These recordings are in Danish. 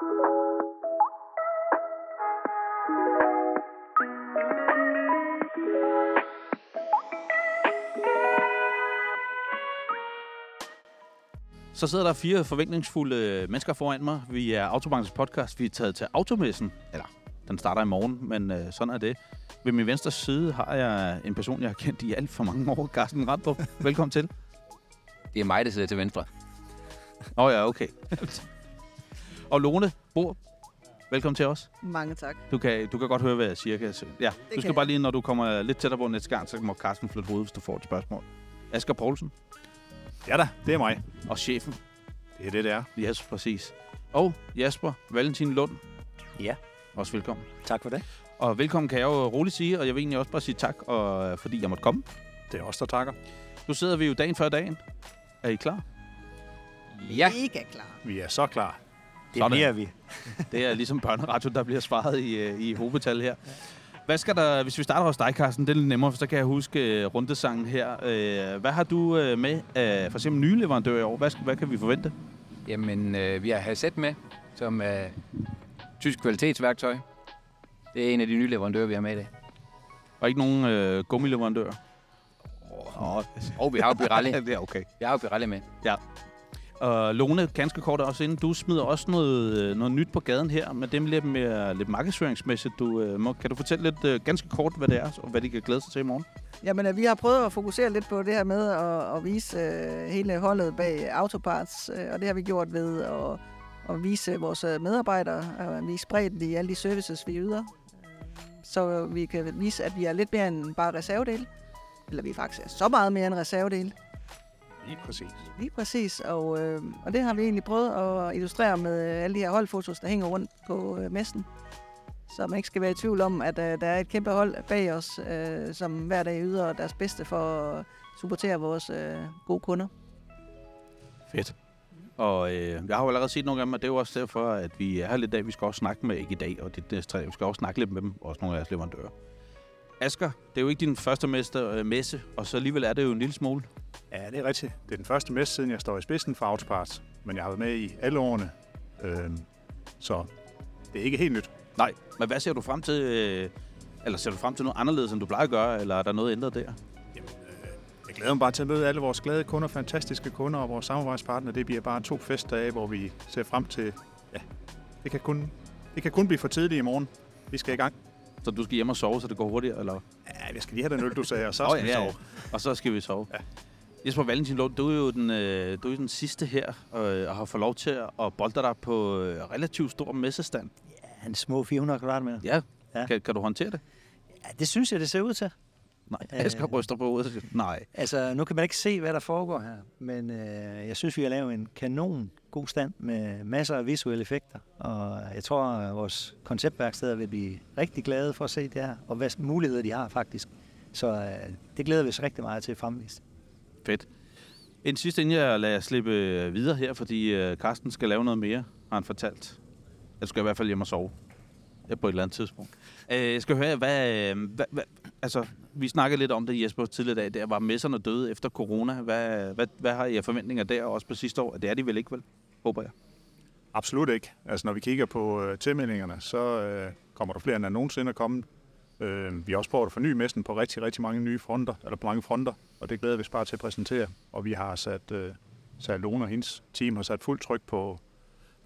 Så sidder der fire forventningsfulde mennesker foran mig. Vi er Autobankens podcast. Vi er taget til Automessen. Eller, den starter i morgen, men øh, sådan er det. Ved min venstre side har jeg en person, jeg har kendt i alt for mange år. Carsten Randrup, velkommen til. Det er mig, der sidder til venstre. Åh oh, ja, okay. Og Lone Bor, velkommen til os. Mange tak. Du kan, du kan godt høre, hvad jeg siger. Kan jeg. Ja, du kan skal jeg. bare lige, når du kommer lidt tættere på næste gang, så må Carsten flytte hovedet, hvis du får et spørgsmål. Asger Poulsen Ja da, det er mig. og chefen. Det er det, det er. Yes, præcis. Og Jasper Valentin Lund. Ja. Også velkommen. Tak for det. Og velkommen kan jeg jo roligt sige, og jeg vil egentlig også bare sige tak, og, fordi jeg måtte komme. Det er os, der takker. Nu sidder vi jo dagen før dagen. Er I klar? Ja, Mega klar. Vi er så klar. Det Sådan. bliver vi. Det er ligesom børneradio, der bliver svaret i, øh, i hovedbetal her. Hvad skal der, hvis vi starter hos dig, Carsten, det er lidt nemmere, for så kan jeg huske uh, rundesangen her. Uh, hvad har du med for eksempel nye leverandører i år? Hvad, skal- hvad kan vi forvente? jamen øh, vi har Hasset med, som er tysk kvalitetsværktøj. Det er en af de nye leverandører, vi har med i dag. Og ikke nogen uh, gummileverandører? Og, og vi har jo Pirelli. det er okay. Vi har jo Pirelli med. Og Lone, ganske kort også inden, du smider også noget, øh, noget nyt på gaden her, men det er lidt mere lidt markedsføringsmæssigt. Du, øh, må, kan du fortælle lidt øh, ganske kort, hvad det er, og hvad de kan glæde sig til i morgen? Jamen, vi har prøvet at fokusere lidt på det her med at, at vise hele holdet bag Autoparts, og det har vi gjort ved at, at vise vores medarbejdere, og vise bredden i alle de services, vi yder. Så vi kan vise, at vi er lidt mere end bare reservedel, eller vi faktisk er så meget mere end reservedel. Lige præcis. Lige præcis, og, øh, og det har vi egentlig prøvet at illustrere med øh, alle de her holdfotos, der hænger rundt på øh, messen. Så man ikke skal være i tvivl om, at øh, der er et kæmpe hold bag os, øh, som hver dag yder deres bedste for at supportere vores øh, gode kunder. Fedt. Og øh, jeg har jo allerede set nogle af dem, og det er jo også derfor, at vi er her lidt i dag. Vi skal også snakke med, ikke i dag, og det næste tre, vi skal også snakke lidt med dem, også nogle af jeres leverandører. Asger, det er jo ikke din første mester, øh, messe, og så alligevel er det jo en lille smule. Ja, det er rigtigt. Det er den første messe, siden jeg står i spidsen for Autoparts. Men jeg har været med i alle årene. Øhm, så det er ikke helt nyt. Nej, men hvad ser du frem til? Øh, eller ser du frem til noget anderledes, end du plejer at gøre, eller er der noget ændret der? Jeg glæder mig bare til at møde alle vores glade kunder, fantastiske kunder og vores samarbejdspartnere. Det bliver bare to festdage, hvor vi ser frem til... Ja, det kan kun, det kan kun blive for tidligt i morgen. Vi skal i gang. Så du skal hjem og sove, så det går hurtigere, eller? Ja, jeg skal lige have den øl, du sagde, og så skal vi sove. Og så skal vi sove. Ja. Jesper Valentin Lund, du er jo den, øh, du er jo den sidste her, øh, og har fået lov til at bolde dig på øh, relativt stor messestand. Ja, en små 400 kvadratmeter. Ja, ja. Ja. Kan, kan du håndtere det? Ja, det synes jeg, det ser ud til. Nej, Øh. jeg skal ryster på hovedet. Nej. Altså, nu kan man ikke se, hvad der foregår her, men øh, jeg synes, vi har lavet en kanon god stand med masser af visuelle effekter, og jeg tror, at vores konceptværksteder vil blive rigtig glade for at se det her, og hvad muligheder de har faktisk. Så øh, det glæder vi os rigtig meget til at fremvise. Fedt. En sidste, inden jeg lader slippe øh, videre her, fordi øh, Karsten skal lave noget mere, har han fortalt. Jeg skal i hvert fald hjem og sove. Ja, på et eller andet tidspunkt. Øh, jeg skal høre, hvad, øh, hvad, hvad, altså, vi snakkede lidt om det, Jesper, tidligere dag. Der var messerne døde efter corona. Hvad, hvad, hvad har I af forventninger der, også på sidste år? Det er de vel ikke, vel? Håber jeg. Absolut ikke. Altså, når vi kigger på øh, tilmeldingerne, så øh, kommer der flere, end der nogensinde er kommet. Øh, vi har også prøvet at forny messen på rigtig, rigtig mange nye fronter, eller på mange fronter, og det glæder vi os bare til at præsentere. Og vi har sat, øh, sat Lone og hendes team har sat fuldt tryk på,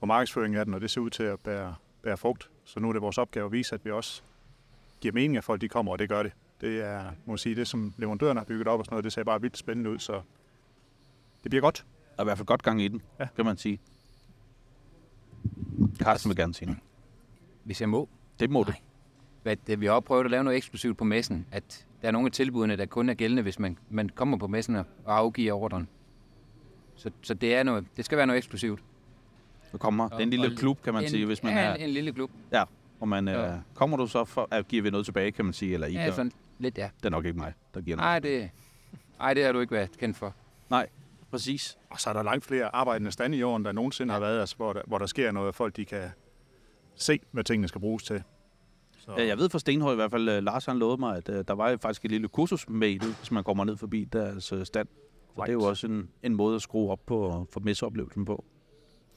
på markedsføringen af den, og det ser ud til at bære, bære frugt. Så nu er det vores opgave at vise, at vi også giver mening, at folk de kommer, og det gør det. Det er, må sige, det som leverandørerne har bygget op og sådan noget, det ser bare vildt spændende ud, så det bliver godt. Der er i hvert fald godt gang i den, ja. Kan man sige. Carsten vil gerne sige noget. Hvis jeg må. Det må du. Hvad, det, vi har også prøvet at lave noget eksklusivt på messen, at der er nogle af tilbudene, der kun er gældende, hvis man, man kommer på messen og afgiver ordren. Så, så det, er noget, det skal være noget eksklusivt. Du kommer. Det er en lille og klub, kan man en, sige, hvis man ja, er... en, en lille klub. Ja, og man, Ja. øh, kommer du så for at give vi noget tilbage, kan man sige, eller I Ja, gør. sådan lidt, ja. Det er nok ikke mig, der giver noget. Nej, det, nej, det har du ikke været kendt for. Nej, præcis. Og så er der langt flere arbejdende stande i år, end der nogensinde har været, altså, hvor, der, hvor der sker noget, folk de kan se, hvad tingene skal bruges til. Så, Ja, jeg ved fra Stenhøj i hvert fald, uh, Lars han lovede mig, at uh, der var jo faktisk et lille kursus med i det, hvis man kommer ned forbi deres uh, stand. Så det er jo også en, en måde at skrue op på og få messeoplevelsen på.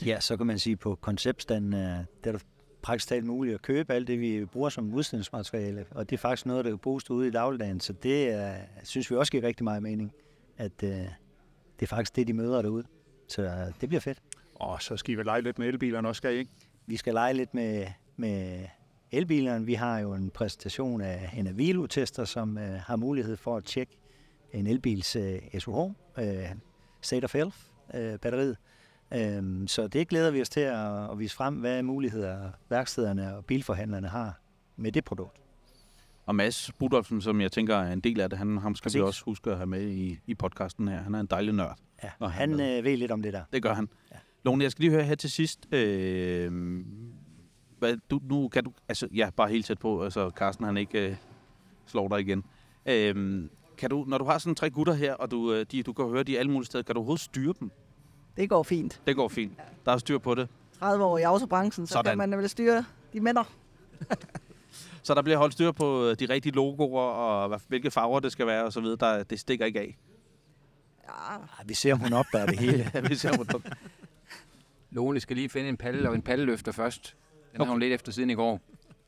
Ja, så kan man sige, på konceptstanden er det er der praktisk talt muligt at købe alt det, vi bruger som udstillingsmateriale. Og det er faktisk noget, der kan bruges ude i dagligdagen. Så det er, synes vi også giver rigtig meget mening, at øh, det er faktisk det, de møder derude. Så øh, det bliver fedt. Og så skal I vel lege lidt med elbilerne også, skal I ikke? Vi skal lege lidt med, med elbilerne. Vi har jo en præsentation af en Avilo-tester, som øh, har mulighed for at tjekke en elbils øh, SUH, øh, State of Health, øh, batteriet. Øhm, så det glæder vi os til at, at vise frem, hvad muligheder værkstederne og bilforhandlerne har med det produkt. Og Mads Budolfsen, som jeg tænker er en del af det, han, ham skal vi Præcis. også huske at have med i, i podcasten her. Han er en dejlig nørd. Ja, han han ved. øh, ved lidt om det der. Det gør han. Ja. Lone, jeg skal lige høre her til sidst. Øh, hvad, du, nu kan du... Altså, ja, bare helt tæt på, altså Carsten han ikke øh, slår dig igen. Øh, kan du, når du har sådan tre gutter her, og du, øh, de, du kan høre de er alle mulige steder, kan du overhovedet styre dem? Det går fint. Det går fint. Der er styr på det. 30 år i autobranchen, så Sådan. kan man vel styre de mænder. Så der bliver holdt styr på øh, de rigtige logoer, og hvilke farver det skal være, og så videre. Der, det stikker ikke af. Ja, Vi ser, om hun opdager det hele. Vi ser, hvor Lone skal lige finde en palle og en palleløfter først. Den okay. har hun lidt efter siden i går.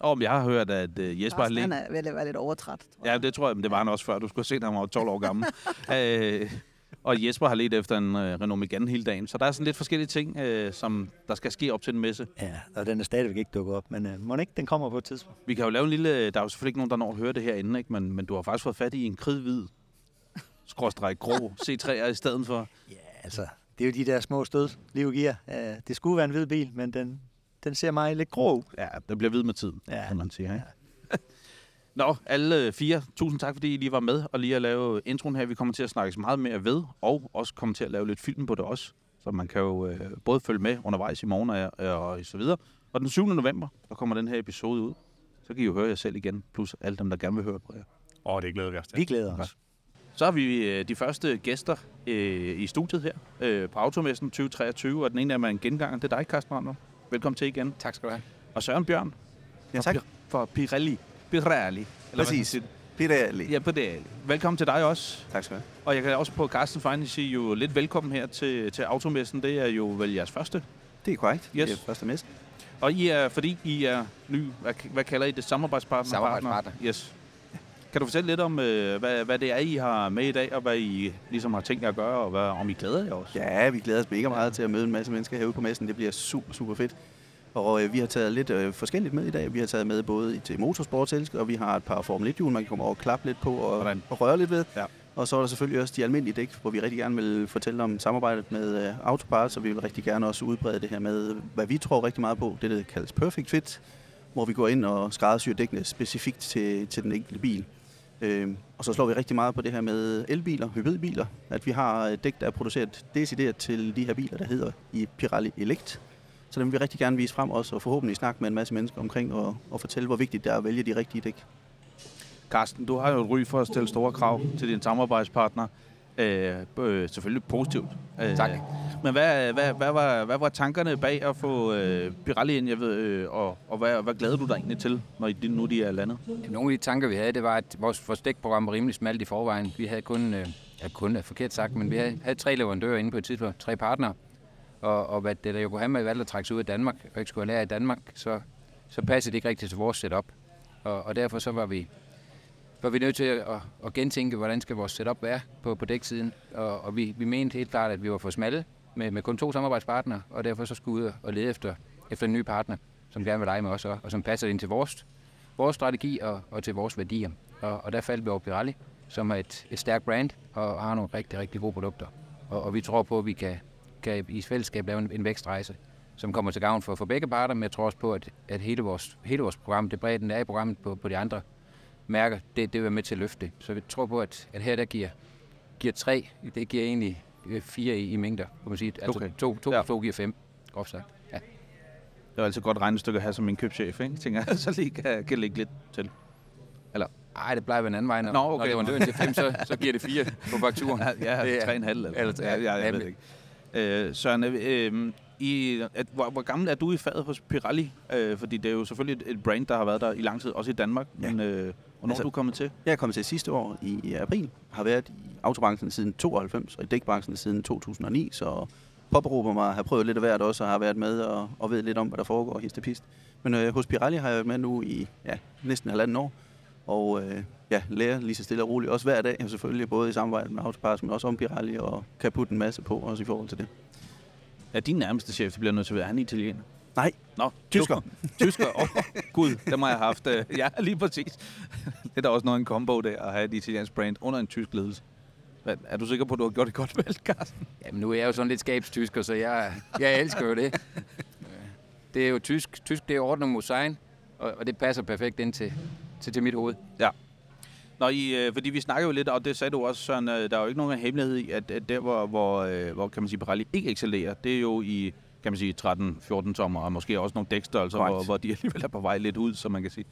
Men jeg har hørt, at øh, Jesper har Carsten, lidt... han er ved at være lidt overtræt. Tror Ja, jeg. det tror jeg, men det var han også før. Du skulle set, at han var 12 år gammel. øh, og Jesper har let efter en øh, Renault Megane hele dagen. Så der er sådan lidt forskellige ting, øh, som der skal ske op til en messe. Ja, og den er stadigvæk ikke dukket op, men øh, må den ikke, den kommer på et tidspunkt. Vi kan jo lave en lille... Der er jo selvfølgelig ikke nogen, der når at høre det herinde, ikke? Men, men du har faktisk fået fat i en kridhvid skråstreg grå C3'er i stedet for. Ja, altså, det er jo de der små stød, liv giver. Uh, det skulle være en hvid bil, men den, den ser meget lidt grå ud. Ja, den bliver hvid med tiden, ja. Ja. kan man sige. Ikke? Nå, alle fire, tusind tak, fordi I lige var med og lige at lave introen her. Vi kommer til at snakke meget mere ved, og også kommer til at lave lidt film på det også. Så man kan jo øh, både følge med undervejs i morgen og, og så videre. Og den 7. november, der kommer den her episode ud. Så kan I jo høre jer selv igen, plus alle dem, der gerne vil høre på jer. Åh, det glæder vi os til. Vi glæder os. Så har vi øh, de første gæster øh, i studiet her øh, på Automessen 2023, og den ene af dem er en genganger. Det er dig, Carsten Randler. Velkommen til igen. Tak skal du have. Og Søren Bjørn. Ja, tak. For Pirelli. Pirelli. Eller Præcis. Pirelli. ja, Pirelli. Velkommen til dig også. Tak skal du have. Og jeg kan også på Carsten Feine sige jo lidt velkommen her til, til Automessen. Det er jo vel jeres første. Det er korrekt. Yes. Det er første messe. Og I er, fordi I er ny, hvad, hvad kalder I det? Samarbejdspartner? Samarbejdspartner. Partner? Yes. Kan du fortælle lidt om, øh, hvad, hvad det er, I har med i dag, og hvad I ligesom har tænkt jer at gøre, og hvad, om I glæder jer også? Ja, vi glæder os mega meget til at møde en masse mennesker herude på messen. Det bliver super, super fedt. Og øh, vi har taget lidt øh, forskelligt med i dag. Vi har taget med både til motorsportselsker, og vi har et par Formel 1-hjul, man kan komme over og klappe lidt på og, og røre lidt ved. Ja. Og så er der selvfølgelig også de almindelige dæk, hvor vi rigtig gerne vil fortælle om samarbejdet med øh, Autoparts, og vi vil rigtig gerne også udbrede det her med, hvad vi tror rigtig meget på, det der kaldes Perfect Fit, hvor vi går ind og skræddersyr dækkene specifikt til, til den enkelte bil. Øhm, og så slår vi rigtig meget på det her med elbiler, hybridbiler, at vi har et dæk, der er produceret decideret til de her biler, der hedder i Pirelli Elect. Så dem vil vi rigtig gerne vise frem også, og forhåbentlig snakke med en masse mennesker omkring, og, og fortælle, hvor vigtigt det er at vælge de rigtige dæk. Carsten, du har jo et ry for at stille store krav til dine samarbejdspartner. Øh, øh, selvfølgelig positivt. Øh, Tak. Men hvad, hvad, hvad, var, hvad var tankerne bag at få øh, Pirelli ind, jeg ved, øh, og, og hvad, hvad glæder du dig egentlig til, når I, nu de er landet? Nogle af de tanker, vi havde, det var, at vores, vores dækprogram var rimelig smalt i forvejen. Vi havde kun, øh, ja, kun er forkert sagt, men vi havde, havde tre leverandører inde på et tidspunkt, tre partnere. Og, og hvad det der Yokohama valgte at trække sig ud af Danmark, og ikke skulle lære i Danmark, så, så passede det ikke rigtigt til vores setup. Og, og derfor så var vi, var vi nødt til at, at, at gentænke, hvordan skal vores setup være på, på dæksiden. Og, og vi, vi mente helt klart, at vi var for smalle med, med kun to samarbejdspartnere, og derfor så skulle vi ud og lede efter, efter en ny partner, som gerne vil lege med os, og, og som passer ind til vores, vores strategi og, og til vores værdier. Og, og der faldt vi over Pirelli, som er et, et stærkt brand og har nogle rigtig, rigtig gode produkter. Og, og vi tror på, at vi kan, kan i fællesskab lave en, en vækstrejse, som kommer til gavn for, for begge parter, men jeg tror også på, at, at hele, vores, hele vores program, det bredden er i programmet på, på de andre mærker, det, det vil være med til at løfte det. Så vi tror på, at, at her der giver, giver tre, det giver egentlig øh, fire i, i mængder, kan man sige. Altså Okay. to, to, Ja. ja. to giver fem, groft sagt. Ja. Det er et godt regnestykke at have som indkøbschef, ikke? Tænker jeg, så lige kan, kan lægge lidt til. Ej, det plejer at være en anden vej. Når, Nå, okay. når leverandøren til fem, så, så giver det fire på fakturen. Ja, Det en halv. Eller, eller- ja, ja, jeg ved det ikke. Øh, Søren, øh, øh, i, at, hvor, hvor gammel er du i faget hos Pirelli? Øh, fordi det er jo selvfølgelig et, et brand, der har været der i lang tid, også i Danmark. Ja. Men øh, hvornår Altså- er du kommet til? Jeg er kommet til sidste år i, i april, har været i autobranchen siden 92 og i dækbranchen siden 2009, så påberåber mig at have prøvet lidt af hvert også, og har været med og, og ved lidt om, hvad der foregår hist og pist. Men øh, hos Pirelli har jeg været med nu i ja, næsten halvanden år, og øh, ja, lærer lige så stille og roligt, også hver dag, og selvfølgelig både i samarbejde med Autoparts, men også om Pirelli, og kan putte en masse på, også i forhold til det. Ja, din nærmeste chef, det bliver nødt til at være, han er italiener. Nej, Nå, Tysker. Tysker. Åh, oh, gud, dem har jeg haft. øh, Ja, lige præcis. Det er da også noget en combo der, at have et italiensk brand under en tysk ledelse. Hvad, er du sikker på, at du har gjort det godt vel, Carsten? Jamen, nu er jeg jo sådan lidt skabstysker, så jeg, jeg elsker jo det. Det er jo tysk. Tysk, det er ordning mod sign, og, og det passer perfekt ind til, til, til mit hoved. Nå, I, øh, fordi vi snakker jo lidt, og det sagde du også, Søren, øh, der er jo ikke nogen hemmelighed i, at, at der, hvor, hvor, øh, hvor kan man sige, Pirelli ikke excellerer, det er jo i kan man sige, 13-14 tommer, og måske også nogle dækstørrelser, Korrekt. hvor, hvor de alligevel er på vej lidt ud, så man kan sige.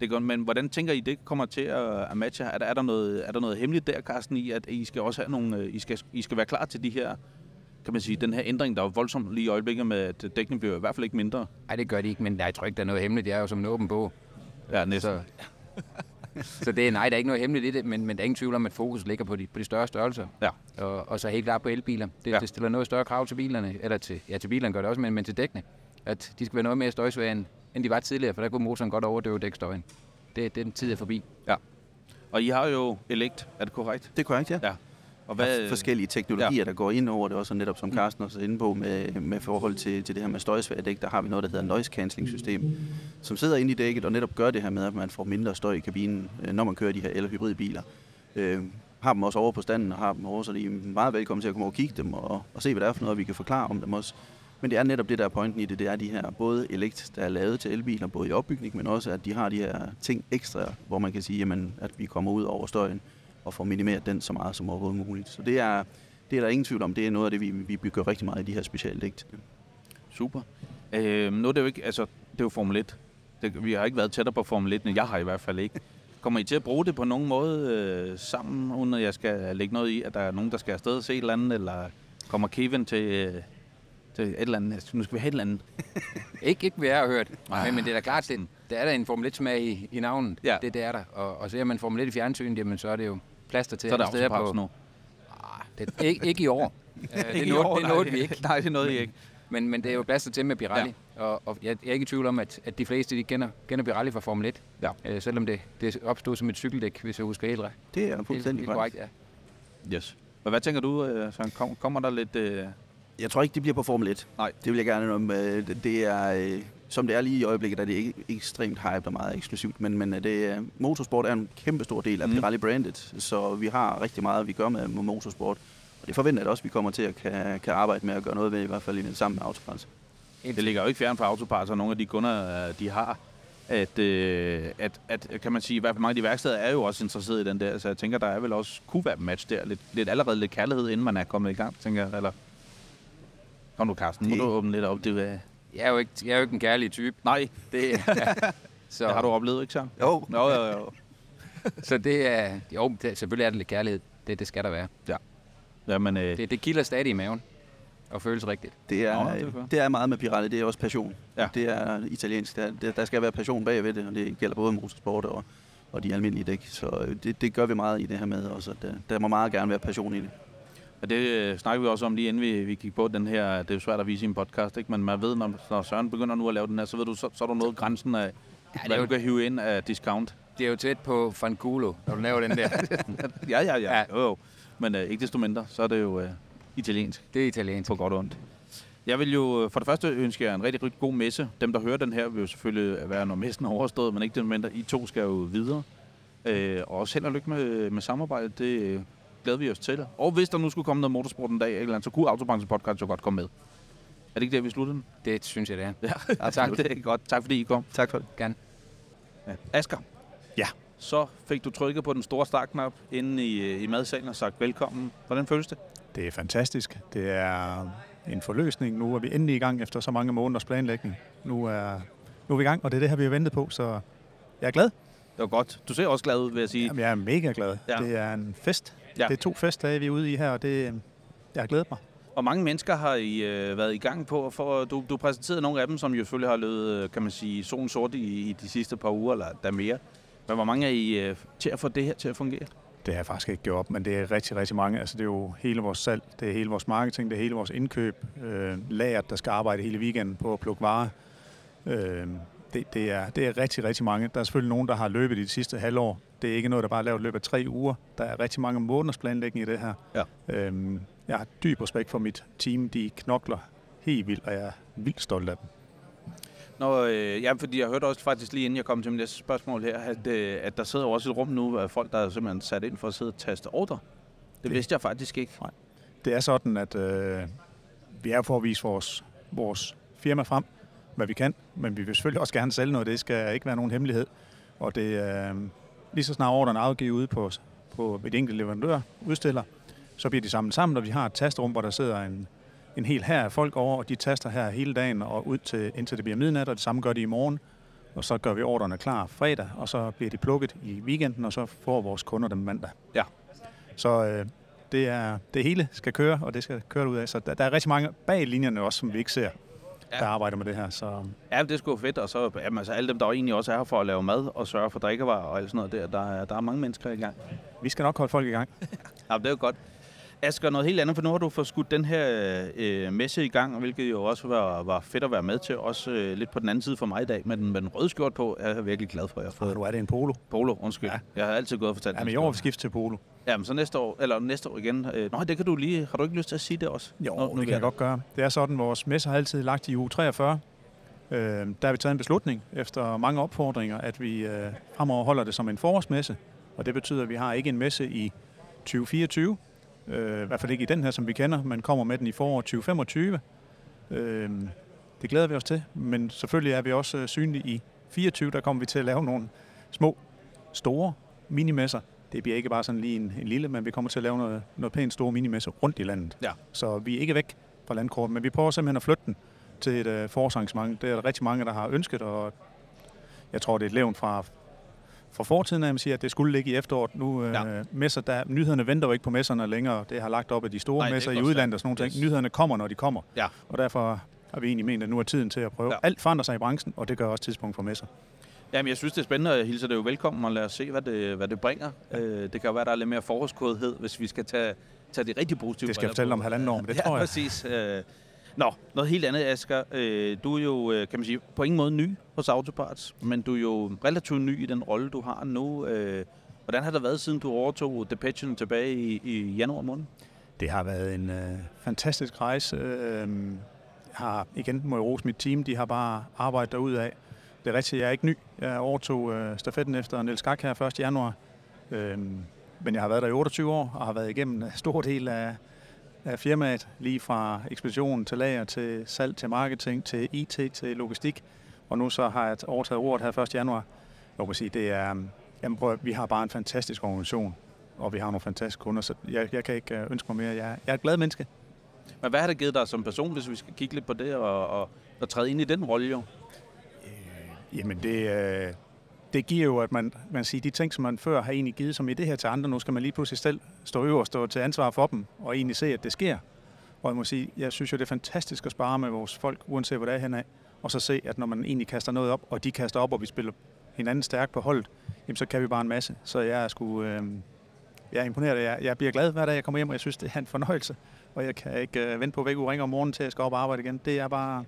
Det godt, men hvordan tænker I, det kommer til at, at matche? Er der, er, der noget, er der noget hemmeligt der, Carsten, i, at I skal også have nogle, I skal, I skal være klar til de her, kan man sige, den her ændring, der er jo voldsomt lige i øjeblikket med, at dækningen bliver i hvert fald ikke mindre. Nej, det gør de ikke, men jeg tror ikke, der er noget hemmeligt. Jeg er jo som en åben bog. Ja, næsten. Så, så det er, nej, der er ikke noget hemmeligt i det, men, men der er ingen tvivl om, at fokus ligger på de, på de større størrelser. Ja. Og, og så helt klart på elbiler. Det, Ja. ja. det stiller noget større krav til bilerne, eller til, ja, til bilerne gør det også, men, men til dækkene. At de skal være noget mere støjsvage, end, end de var tidligere, for der kunne motoren godt overdøve dækstøjen. Det, det den tid er forbi. Og I har jo elekt, er det korrekt? det er korrekt, ja. Ja. Og Hvad, hvad, forskellige teknologier, ja. der går ind over det, også netop som Carsten også er inde på, med, med forhold til, til det her med støjsvage dæk, der har vi noget, der hedder noise cancelling system, som sidder inde i dækket og netop gør det her med, at man får mindre støj i kabinen, øh, når man kører de her el- og hybridbiler. Øh, har dem også over på standen og har dem over, så de er meget velkommen til at komme over og kigge dem og, og se, hvad det er for noget, vi kan forklare om dem også. Men det er netop det, der er pointen i det, det er de her både elekt, der er lavet til elbiler, både i opbygning, men også at de har de her ting ekstra, hvor man kan sige, jamen, at vi kommer ud over støjen og får minimeret den så meget som overhovedet muligt. Så det er, det er der ingen tvivl om. Det er noget af det, vi, vi bygger rigtig meget i de her specialdæk. til. Super. Øh, nu er det jo ikke, altså, det er jo Formel 1. Det, vi har ikke været tættere på Formel 1, men jeg har i hvert fald ikke. Kommer I til at bruge det på nogen måde øh, sammen, uden at jeg skal lægge noget i, at der er nogen, der skal afsted og se et eller andet, eller kommer Kevin til, øh, til et eller andet? Nu skal vi have et eller andet. Ikke, ikke hvad jeg har hørt, Ah, men, men det er da klart, det, der er der en Formel 1-smag i, i navnet. Ja. Det, det er der. Og, og ser man Formel 1 i fjernsynet, jamen, så er det jo plaster til Så er der autoparts på. nu. Det, ikke, ikke i år. Uh, det Ikke i nåede, år, det nåede vi ikke. Nej, det nåede I ikke. Men, men det er jo plads til med Pirelli. Ja. Og, og jeg, jeg er ikke i tvivl om, at, at de fleste de kender, kender Pirelli fra Formel 1. Ja. Øh, selvom det, det opstod som et cykeldæk, hvis jeg husker helt, ret. Det er fuldstændig korrekt. Ja. Yes. Men hvad tænker du, øh, Søren? Kom, kommer der lidt... Øh... Jeg tror ikke, det bliver på Formel 1. Nej. Det vil jeg gerne om. øh, det- Det er, øh, som det er lige i øjeblikket, er det ikke ekstremt hype og meget eksklusivt, men, men øh, det, er- motorsport er en kæmpe stor del af Mm. Pirelli-brandet, så vi har rigtig meget, vi gør med, med motorsport. Og det forventer jeg også, at vi kommer til at kan, kan arbejde med at gøre noget ved, i hvert fald i- sammen med Autoparts. Det ligger jo ikke fjern fra Autoparts, og nogle af de kunder, øh, de har, at, øh, at, at, kan man sige, i hvert fald mange af de værksteder er jo også interesseret i den der, så jeg tænker, der er vel også kunne være match der. Lidt, lidt allerede lidt kærlighed, inden man er kommet i gang, tænker jeg, eller... Kom nu, Carsten, må Det- du åbne lidt op, det er... Jeg er jo ikke, jeg er jo ikke en kærlig type. Nej, Det, så, det har du oplevet, ikke så? Jo, Jo, jo, jo. så det er... Jo, det, selvfølgelig er det lidt kærlighed. Det, det skal der være. Jamen, øh, Det, det kilder stadig i maven. Og føles rigtigt. det er, Nå, det er det, det er meget med Pirelli, det er også passion. Ja. Det er italiensk, der, der, der skal være passion bagved det, og det gælder både motorsport og, og de almindelige dæk. Så øh, det, det gør vi meget i det her med også, at der, der må meget gerne være passion i det. Og det øh, snakker vi også om lige inden vi, vi gik på den her, det er jo svært at vise i en podcast, ikke? men man ved, når, når Søren begynder nu at lave den her, så ved du, så, så er du nået grænsen af, ja, er hvad jo- du kan hive ind af discount. Det er jo tæt på Fanculo, når du laver den der. ja, ja, ja, Ja. jo, jo. Men øh, ikke desto mindre, så er det jo øh, italiensk det er italiensk. på godt og ondt. Jeg vil jo øh, for det første ønske jer en rigtig, rigtig god messe. Dem, der hører den her, vil jo selvfølgelig være, når messen er overstået, men ikke desto mindre. I to skal jo videre. Øh, og også held og lykke med, med samarbejdet. Det øh, glæder vi os til. Og hvis der nu skulle komme noget motorsport en dag, eller andet, så kunne Autobranchen Podcast jo godt komme med. Er det ikke det, vi slutter den? Det synes jeg, det er. Ja, tak. Det er godt. Tak fordi I kom. Tak for det. Gerne. Ja. Asger. Ja. Så fik du trykket på den store startknap inde i, øh, i madsalen og sagt velkommen. Hvordan føles det? Det er fantastisk. Det er en forløsning. Nu er vi endelig i gang efter så mange måneders planlægning. Nu er, nu er vi i gang, og det er det her, vi har ventet på, så jeg er glad. Det var godt. Du ser også glad ud, vil jeg sige. Jamen, jeg er mega glad. Ja. Ja. Det er en fest. Ja. Det er to festdage, vi er ude i her, og det, jeg har glædet mig. Hvor mange mennesker har I øh, været i gang på? For, du, du præsenterede nogle af dem, som jo selvfølgelig har løbet, øh, kan man sige, solen sort i, i de sidste par uger, eller der mere. Men hvor mange er I øh, til at få det her til at fungere? Det har jeg faktisk ikke gjort op, men det er rigtig, rigtig mange. Altså, det er jo hele vores salg, det er hele vores marketing, det er hele vores indkøb, øh, lageret, der skal arbejde hele weekenden på at plukke varer. Øh, det, det, er, det er rigtig, rigtig mange. Der er selvfølgelig nogen, der har løbet i de sidste halvår. Det er ikke noget, der bare er lavet i løbet af tre uger. Der er rigtig mange måneders planlægning i det her. Ja. Øhm, jeg har dyb respekt for mit team. De knokler helt vildt, og jeg er vildt stolt af dem. Nå, øh, ja, fordi jeg hørte også faktisk lige inden jeg kom til mit næste spørgsmål her, at, øh, at der sidder også et rum nu af folk, der er simpelthen sat ind for at sidde og taste ordre. Det, det vidste jeg faktisk ikke. Det er sådan, at øh, vi er for at vise vores, vores firma frem, hvad vi kan, men vi vil selvfølgelig også gerne sælge noget. Det skal ikke være nogen hemmelighed. Og det er øh, lige så snart ordren er afgivet ude på, på et enkelt leverandør, udstiller, så bliver de samlet sammen, og vi har et tastrum, hvor der sidder en, en hel her af folk over, og de taster her hele dagen og ud til, indtil det bliver midnat, og det samme gør de i morgen. Og så gør vi ordrene klar fredag, og så bliver de plukket i weekenden, og så får vores kunder dem mandag. Ja. Så øh, det, er, det hele skal køre, og det skal køre ud af. Så der, der er rigtig mange bag linjerne også, som vi ikke ser, ja. der arbejder med det her. Så Ja, det er sgu fedt, og så jamen, altså, alle dem, der egentlig også er her for at lave mad og sørge for drikkevarer og alt sådan noget der, der, er- der er mange mennesker i gang. vi skal nok holde folk i gang. Ja, det er jo godt. Asger, noget helt andet, for nu har du fået skudt den her øh, messe i gang, hvilket jo også var, var fedt at være med til. Også øh, lidt på den anden side for mig i dag, med den, med den røde skjort på, er jeg virkelig glad for, at jeg har fået. nu er det en polo. Polo, undskyld. Ja. Jeg har altid gået og fortalt Ja, men i år har vi skiftet til polo. Jamen, så næste år, eller næste år igen. Øh, nå, det kan du lige. Har du ikke lyst til at sige det også? Jo, Nå, det kan jeg godt gøre. Det er sådan, vores messe har altid lagt i uge 43. Øh, der har vi taget en beslutning efter mange opfordringer, at vi øh, fremover holder det som en forårsmesse. Og det betyder, at vi har ikke en messe i 2024. Øh, I hvert fald ikke i den her, som vi kender, men kommer med den i foråret 2025. Øh, det glæder vi os til, men selvfølgelig er vi også øh, synlige i 24. Der kommer vi til at lave nogle små, store minimesser. Det bliver ikke bare sådan lige en, en lille, men vi kommer til at lave noget, noget pænt store minimesser rundt i landet. Ja. Så vi er ikke væk fra landkortet, men vi prøver simpelthen at flytte den til et øh, forårsarrangement. Det er der rigtig mange, der har ønsket, og jeg tror, det er et levn fra, fra fortiden, at man siger, at det skulle ligge i efteråret. Nu øh, Ja. messer, der, nyhederne venter jo ikke på messerne længere. Det har lagt op af de store Nej, messer i udlandet og sådan nogle Yes. ting. Nyhederne kommer, når de kommer. Ja. Og derfor har vi egentlig ment, at nu er tiden til at prøve. Ja. Alt forandrer sig i branchen, og det gør også tidspunkt for messer. Jamen, jeg synes, det er spændende, og jeg hilser det jo velkommen, og lad os se, hvad det, hvad det bringer. Ja. Øh, det kan jo være, der er lidt mere forårskodhed, hvis vi skal tage, tage det rigtig positive. Det skal jeg fortælle om halvanden år, men det ja, tror jeg. præcis. Øh, Nå, noget helt andet, Asger. Øh, du er jo, øh, kan man sige, på ingen måde ny hos Autoparts, men du er jo relativt ny i den rolle, du har nu. Øh, hvordan har det været, siden du overtog Depechen tilbage i, i januar måned? Det har været en øh, fantastisk rejse. Øh, har igen må jeg rose mit team. De har bare arbejdet derud af. Det er rigtigt, jeg er ikke ny. Jeg overtog øh, stafetten efter Niels Skak her 1. januar. Øh, men jeg har været der i 28 år og har været igennem en stor del af, af firmaet. Lige fra ekspedition til lager, til salg, til marketing, til IT, til logistik. Og nu så har jeg overtaget ordet her 1. januar. Jeg må sige, det er, jamen prøv, vi har bare en fantastisk organisation og vi har nogle fantastiske kunder, så jeg, jeg kan ikke øh, ønske mig mere. Jeg, jeg er et glad menneske. Men hvad har det givet dig som person, hvis vi skal kigge lidt på det og, og, og træde ind i den rolle jo? Jamen det, øh, det giver jo, at man, man siger, de ting, som man før har egentlig givet som i det her til andre, nu skal man lige pludselig selv stå øverst og stå til ansvar for dem, og egentlig se, at det sker. Og jeg må sige, jeg synes jo, det er fantastisk at spare med vores folk, uanset hvor det er henad, og så se, at når man egentlig kaster noget op, og de kaster op, og vi spiller hinanden stærkt på holdet, jamen så kan vi bare en masse. Så jeg er sgu, øh, jeg er imponeret. Jeg, jeg bliver glad hver dag, jeg kommer hjem, og jeg synes, det er en fornøjelse. Og jeg kan ikke øh, vente på, at væk ringer om morgenen til, at jeg skal op og arbejde igen. Det er bare,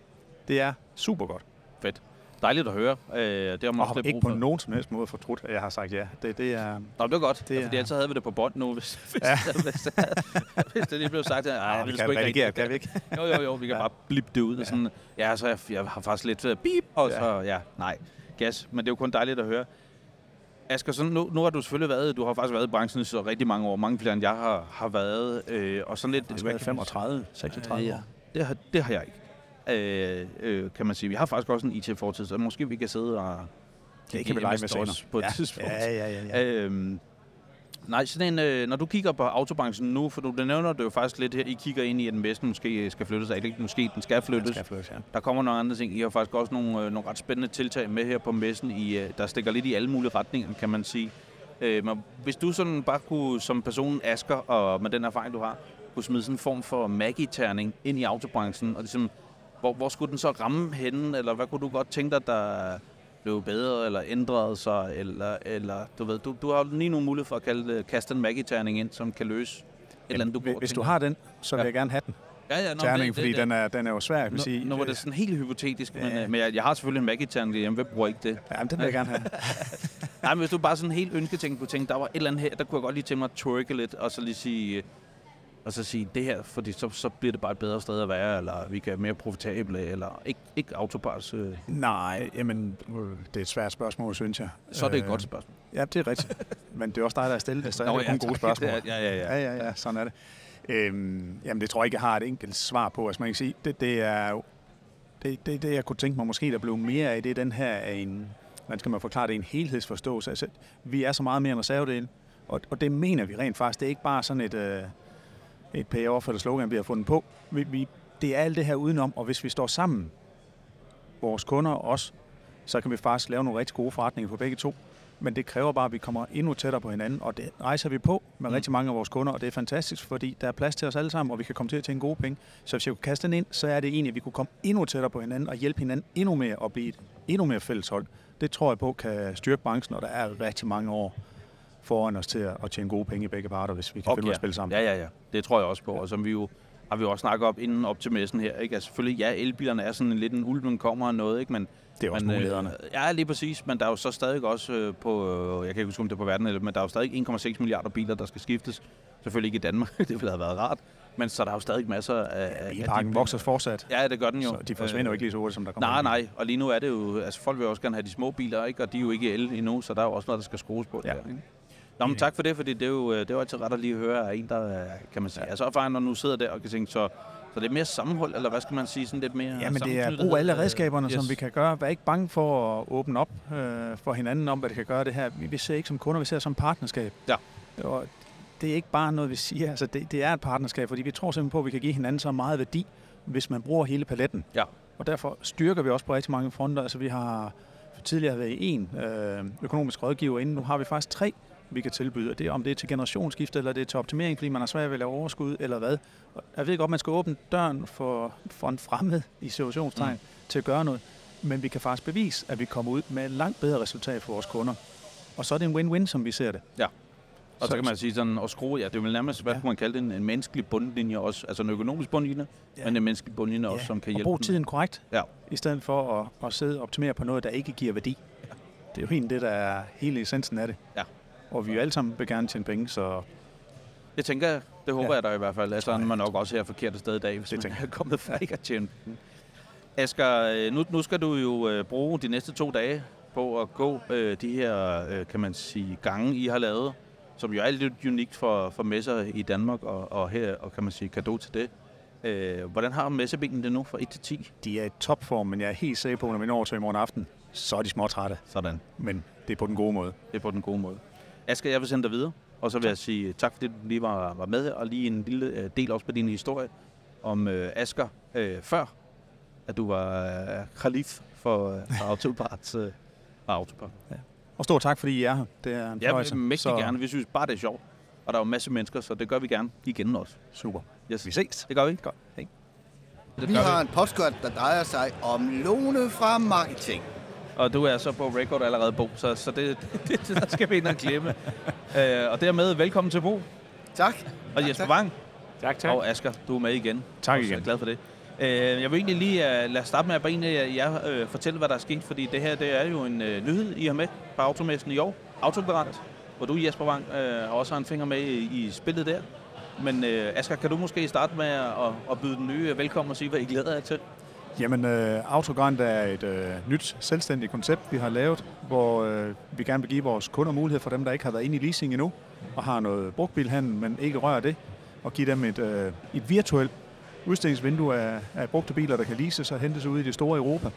det er super godt. Fedt. Dejligt at høre. Øh, det har man Og lidt ikke på for. nogen som helst måde fortrudt, at jeg har sagt ja. Det, det er, Nå, det var godt, det er... fordi er- ellers havde vi det på bånd nu, hvis, hvis, Ja. hvis, hvis det lige blev sagt. Ej, Ej, jeg vi vil sgu ikke redigere, kan vi ikke? Jo, jo, jo, vi kan Ja. bare blippe det ud. Og sådan, ja, så jeg, jeg har faktisk lidt uh, beep, og Ja. så, ja, nej, gas. Men det er jo kun dejligt at høre. Asger, sådan, nu, nu har du selvfølgelig været, du har faktisk været i branchen så rigtig mange år, mange flere end jeg har, har været, øh, og sådan lidt... Jeg har været kan man 35, 36 Ja, år. det har, det har jeg ikke. Øh, øh, kan man sige. Vi har faktisk også en IT-fortid, så måske vi kan sidde og... Det kan vi lege med senere. på et ja. tidspunkt. Ja, ja, ja. ja. Øhm, nej, sådan en, øh, når du kigger på autobranchen nu, for du det nævner det jo faktisk lidt her, I kigger ind i, at den bedste måske skal flyttes, eller ikke måske, den skal flyttes. Det skal flyttes, ja. Der kommer nogle andre ting. I har faktisk også nogle, øh, nogle ret spændende tiltag med her på messen, i, øh, der stikker lidt i alle mulige retninger, kan man sige. Øh, men hvis du sådan bare kunne, som person Asker, og med den erfaring, du har, kunne smide sådan en form for magiterning ind i autobranchen, og ligesom, hvor, hvor skulle den så ramme henne, eller hvad kunne du godt tænke dig, der, blevet bedre, eller ændret sig, eller, eller du ved, du, du har lige nogle mulighed for at kalde, øh, kaste en Maggie-terning ind, som kan løse et eller andet, du og Hvis du har den, så vil Ja. jeg gerne have den ja, ja, nå, terning, det- fordi det- den er, den er jo svær, jeg vil sige. nu var det sådan helt hypotetisk, men, Ja. øh, men jeg, jeg har selvfølgelig en Maggie-terning hjemme. Hvem bruger ikke det? Ja, men den vil jeg gerne have. Nej, men hvis du bare sådan helt ønsketing kunne tænke, der var et eller andet her, der kunne jeg godt lige tænke mig at twerke lidt, og så lige sige, og så sige det her, fordi så, så bliver det bare et bedre sted at være, eller vi kan være mere profitable, eller ikke, ikke autobars. Øh, Nej, jamen, øh, det er et svært spørgsmål, synes jeg. så er det et Øh, godt spørgsmål. Ja, det er rigtigt. Men det er også dig, der har stillet det, så er det kun gode tak. spørgsmål. Det er- Ja, ja, ja. Ja, ja, ja, sådan er det. Øhm, jamen, det tror jeg ikke, jeg har et enkelt svar på. Altså, man kan sige, det, det er jo, det, det, det, jeg kunne tænke mig måske, der blev mere af, det er den her af en, hvordan skal man forklare det, en helhedsforståelse. Altså, vi er så meget mere en reservedel, og, og det mener vi rent faktisk. Det er ikke bare sådan et, øh, et payoff eller slogan, vi har fundet på. Vi, vi, det er alt det her udenom, og hvis vi står sammen, vores kunder og os, så kan vi faktisk lave nogle rigtig gode forretninger for begge to. Men det kræver bare, at vi kommer endnu tættere på hinanden, og det rejser vi på med Mm. rigtig mange af vores kunder, og det er fantastisk, fordi der er plads til os alle sammen, og vi kan komme til at tjene gode penge. Så hvis jeg kunne kaste den ind, så er det egentlig, at vi kunne komme endnu tættere på hinanden og hjælpe hinanden endnu mere og blive et endnu mere fælles hold. Det tror jeg på kan styrke branchen, og der er rigtig mange år foran os til at at tjene gode penge i begge parter, hvis vi kan finde ud at spille sammen. Ja, ja, ja. Det tror jeg også på. Og som vi jo har vi jo også snakket op inden op til messen her. Ikke? Altså, selvfølgelig, ja, elbilerne er sådan en lidt en ulven kommer og noget, ikke? Men, Det er også men, mulighederne. Øh, ja, lige præcis. Men der er jo så stadig også øh, på, øh, jeg kan ikke huske, om det er på verden, men der er jo stadig 1,6 milliarder biler, der skal skiftes. Selvfølgelig ikke i Danmark, det ville have været rart. Men så er der jo stadig masser af... de Bilparken biler. vokser fortsat, Ja, det gør den jo. så de forsvinder jo ikke lige så hurtigt, som der kommer. Nej, nej. Og lige nu er det jo... Altså, folk vil også gerne have de små biler, ikke? Og de er jo ikke el endnu, så der er jo også noget, der skal skrues på. Ja. Der, ikke? Nå, men tak for det, fordi det er jo, øh, det er jo altid ret at lige høre af en, der er, kan man sige. Ja. Altså erfaren, når nu sidder der og kan tænke, så, så det er mere sammenhold, eller hvad skal man sige, sådan lidt mere Ja, men det er brug alle øh, redskaberne, yes. som vi kan gøre. Vær ikke bange for at åbne op øh, for hinanden om, hvad det kan gøre det her. Vi, vi ser ikke som kunder, vi ser som partnerskab. Ja. Og det er ikke bare noget, vi siger. Altså, det, det er et partnerskab, fordi vi tror simpelthen på, at vi kan give hinanden så meget værdi, hvis man bruger hele paletten. Ja. Og derfor styrker vi også på rigtig mange fronter. Altså, vi har tidligere været i en øh, økonomisk rådgiver inden. Nu har vi faktisk tre, vi kan tilbyde. Og det om det er til generationsskifte, eller det er til optimering, fordi man har svært ved at lave overskud, eller hvad. Og Jeg ved godt, man skal åbne døren for, for en fremmed i situationstegn mm. til at gøre noget. Men vi kan faktisk bevise, at vi kommer ud med et langt bedre resultat for vores kunder. Og så er det en win-win, som vi ser det. Og så, kan man sige sådan, at skrue, ja, det er vel nærmest, hvad Ja. ja. man kalde det, en, en menneskelig bundlinje også. Altså en økonomisk bundlinje, Ja. ja. men en menneskelig bundlinje også, som kan og hjælpe bruge dem. tiden korrekt, Ja. i stedet for at, at sidde og optimere på noget, der ikke giver værdi. Det er jo egentlig det, der er hele essensen af det. Ja. Og vi jo alle sammen vil gerne tjene penge, så Det tænker jeg. Det håber Ja. jeg da i hvert fald. Altså, jeg. man nok også her forkert sted i dag, hvis Det man er kommet fra ikke at tjene penge. Asger, øh, nu, nu skal du jo øh, bruge de næste to dage på at gå øh, de her, øh, kan man sige, gange, I har lavet, som jo er lidt unikt for, for messer i Danmark, og, og her, og kan man sige, kado til det. Øh, hvordan har messebenen det nu fra 1 til 10? de er i topform, men jeg er helt sikker på, at når vi når til i morgen aften, så er de småtrætte. Sådan. Men det er på den gode måde. Det er på den gode måde. Asger, jeg vil sende dig videre, og så vil jeg sige tak, fordi du lige var, var med og lige en lille øh, del også på din historie om øh, Asger øh, før, at du var øh, khalif for, øh, for Autoparts øh, og Autopart. Og stor tak, fordi I er her. Det er en Ja, fornøjelse. men mægtig gerne. Vi synes bare, det er sjovt. Og der er jo en masse mennesker, så det gør vi gerne igen også. Super. Yes. Vi ses. Det gør vi. Godt. Hej. Det Vi gør har en podcast, der drejer sig om Lone fra marketing. Og du er så på record allerede, Bo, så, så det, det, det der skal vi ind og glemme. øh, og dermed velkommen til Bo Tak. og Jesper Wang. Tak, tak. Og Asger, du er med igen. Tak igen. glad for det. Øh, jeg vil egentlig lige uh, lade starte med at bede en af jer uh, fortælle, hvad der er sket, fordi det her det er jo en uh, nyhed, I har med på Automessen i år. Autogarant, hvor du, Jesper Wang, uh, også har en finger med i, i spillet der. Men uh, Asger, kan du måske starte med at, at byde den nye velkommen og sige, hvad I glæder jer til? Jamen, uh, Autogrant er et uh, nyt, selvstændigt koncept, vi har lavet, hvor uh, vi gerne vil give vores kunder mulighed for dem, der ikke har været inde i leasing endnu, og har noget brugtbilhandel, men ikke rører det, og give dem et, uh, et virtuelt udstillingsvindue af, af brugte biler, der kan leases og hentes ud i det store Europa.